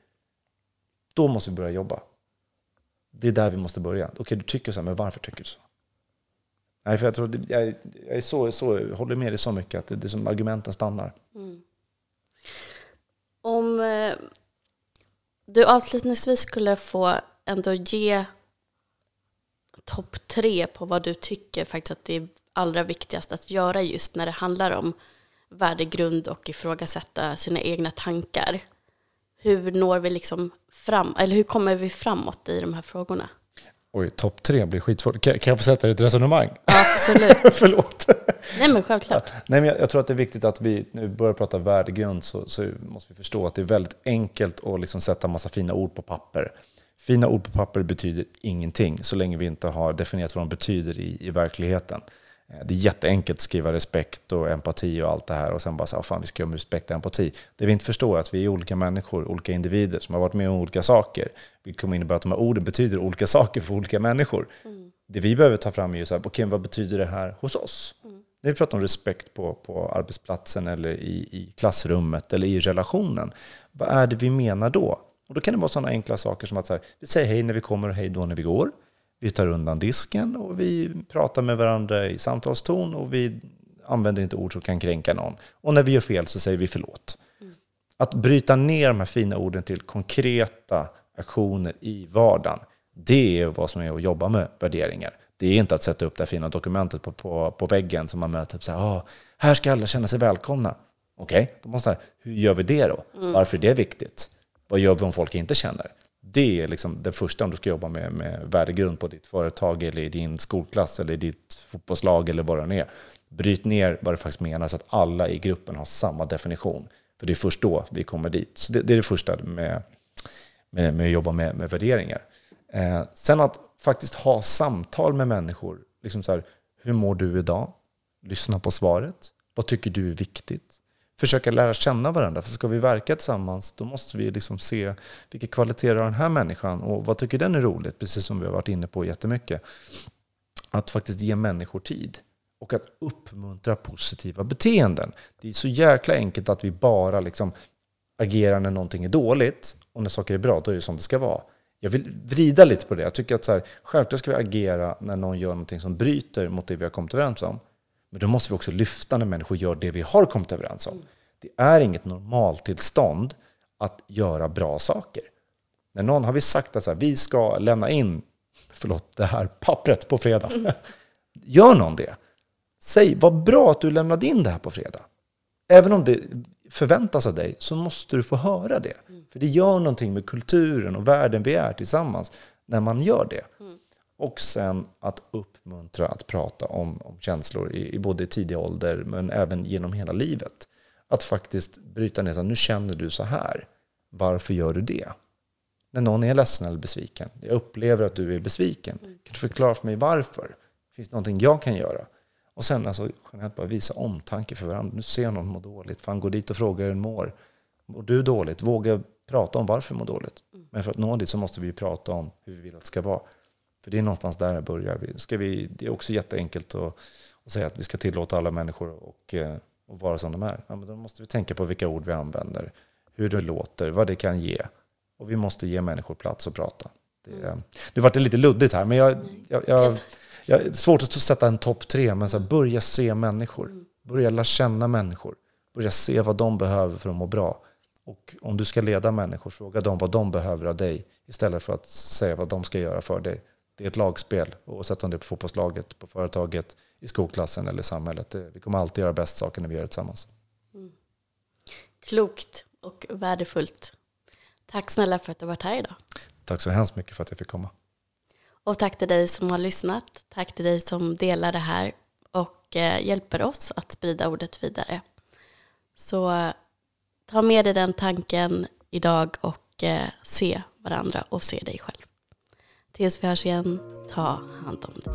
då måste vi börja jobba. Det är där vi måste börja. Okej, okay, du tycker så här, men varför tycker du så? Nej, för jag tror, jag, jag är så, så, jag håller med dig så mycket att det, det är som argumenten stannar. Mm. Om eh, du avslutningsvis skulle få ändå ge topp tre på vad du tycker faktiskt att det är allra viktigast att göra just när det handlar om värdegrund och ifrågasätta sina egna tankar. Hur når vi liksom fram, eller hur kommer vi framåt i de här frågorna? Oj, topp tre blir skitsvårt. Kan, kan jag få sätta ett resonemang? absolut. [laughs] Förlåt. Nej, men självklart. Nej, men jag, jag, tror att det är viktigt att vi, när vi börjar prata värdegrund, så, så måste vi förstå att det är väldigt enkelt att liksom sätta massa fina ord på papper. Fina ord på papper betyder ingenting så länge vi inte har definierat vad de betyder i, i verkligheten. Eh, det är jätteenkelt att skriva respekt och empati och allt det här och sen bara säga fan vi ska göra respekt och empati. Det vi inte förstår är att vi är olika människor, olika individer som har varit med om olika saker. Vi kommer innebära att de här orden betyder olika saker för olika människor. Mm. Det vi behöver ta fram är ju så här, okay, vad betyder det här hos oss? Mm. När vi pratar om respekt på, på arbetsplatsen eller i, i klassrummet eller i relationen, vad är det vi menar då? Och då kan det vara sådana enkla saker som att så här, vi säger hej när vi kommer och hej då när vi går. Vi tar undan disken och vi pratar med varandra i samtalston och vi använder inte ord som kan kränka någon. Och när vi gör fel så säger vi förlåt. Mm. Att bryta ner de här fina orden till konkreta aktioner i vardagen, det är vad som är att jobba med värderingar. Det är inte att sätta upp det fina dokumentet på, på, på väggen som man möter. Så här, oh, här ska alla känna sig välkomna. Okej, okay, då måste hur gör vi det då? Mm. Varför är det viktigt? Vad gör vi om folk inte känner? Det är liksom det första om du ska jobba med, med värdegrund på ditt företag eller i din skolklass eller i ditt fotbollslag eller vad det är. Bryt ner vad det faktiskt menar så att alla i gruppen har samma definition. För det är först då vi kommer dit. Så det, det är det första med, med, med att jobba med, med värderingar. Eh, sen att faktiskt ha samtal med människor. Liksom så här, hur mår du idag? Lyssna på svaret. Vad tycker du är viktigt? Försöka lära känna varandra. För ska vi verka tillsammans då måste vi liksom se vilka kvaliteter har den här människan och vad tycker den är roligt, precis som vi har varit inne på jättemycket. Att faktiskt ge människor tid och att uppmuntra positiva beteenden. Det är så jäkla enkelt att vi bara liksom agerar när någonting är dåligt och när saker är bra, då är det som det ska vara. Jag vill vrida lite på det. Jag tycker att så här, självklart ska vi agera när någon gör någonting som bryter mot det vi har kommit överens om. Men då måste vi också lyfta när människor gör det vi har kommit överens om. Det är inget normaltillstånd att göra bra saker. När någon har vi sagt att så här, vi ska lämna in förlåt, det här pappret på fredag. [laughs] Gör någon det? Säg, vad bra att du lämnade in det här på fredag. Även om det förväntas av dig så måste du få höra det. För det gör någonting med kulturen och världen vi är tillsammans när man gör det. Mm. Och sen att uppmuntra att prata om, om känslor i, i både tidig ålder men även genom hela livet. Att faktiskt bryta ner, nu känner du så här. Varför gör du det? När någon är ledsen eller besviken. Jag upplever att du är besviken. Mm. Kan du förklara för mig varför? Finns det någonting jag kan göra? Och sen alltså, generellt bara visa omtanke för varandra. Nu ser någon må dåligt. Fan, gå dit och fråga hur den mår. Mår du dåligt? Våga prata om varför du mår dåligt. Mm. Men för att nå dit så måste vi prata om hur vi vill att det ska vara. För det är någonstans där det börjar. Ska vi, det är också jätteenkelt att, att säga att vi ska tillåta alla människor och, eh, och vara som de är. Ja, men då måste vi tänka på vilka ord vi använder, hur det låter, vad det kan ge. Och vi måste ge människor plats att prata. Det, mm. det vart lite luddigt här, men jag, jag, jag, jag är svårt att sätta en topp tre, men så här, börja se människor. Mm. Börja lära känna människor. Börja se vad de behöver för att må bra. Och om du ska leda människor, fråga dem vad de behöver av dig istället för att säga vad de ska göra för dig det är ett lagspel oavsett om det är på fotbollslaget, på företaget, i skolklassen eller i samhället. Vi kommer alltid göra bäst saker när vi gör det tillsammans. Mm. Klokt och värdefullt. Tack snälla för att du har varit här idag. Tack så hemskt mycket för att jag fick komma. Och tack till dig som har lyssnat. Tack till dig som delar det här. Och eh, hjälper oss att sprida ordet vidare. Så ta med dig den tanken idag och eh, se varandra och se dig själv. Tills vi hörs igen, ta hand om dig.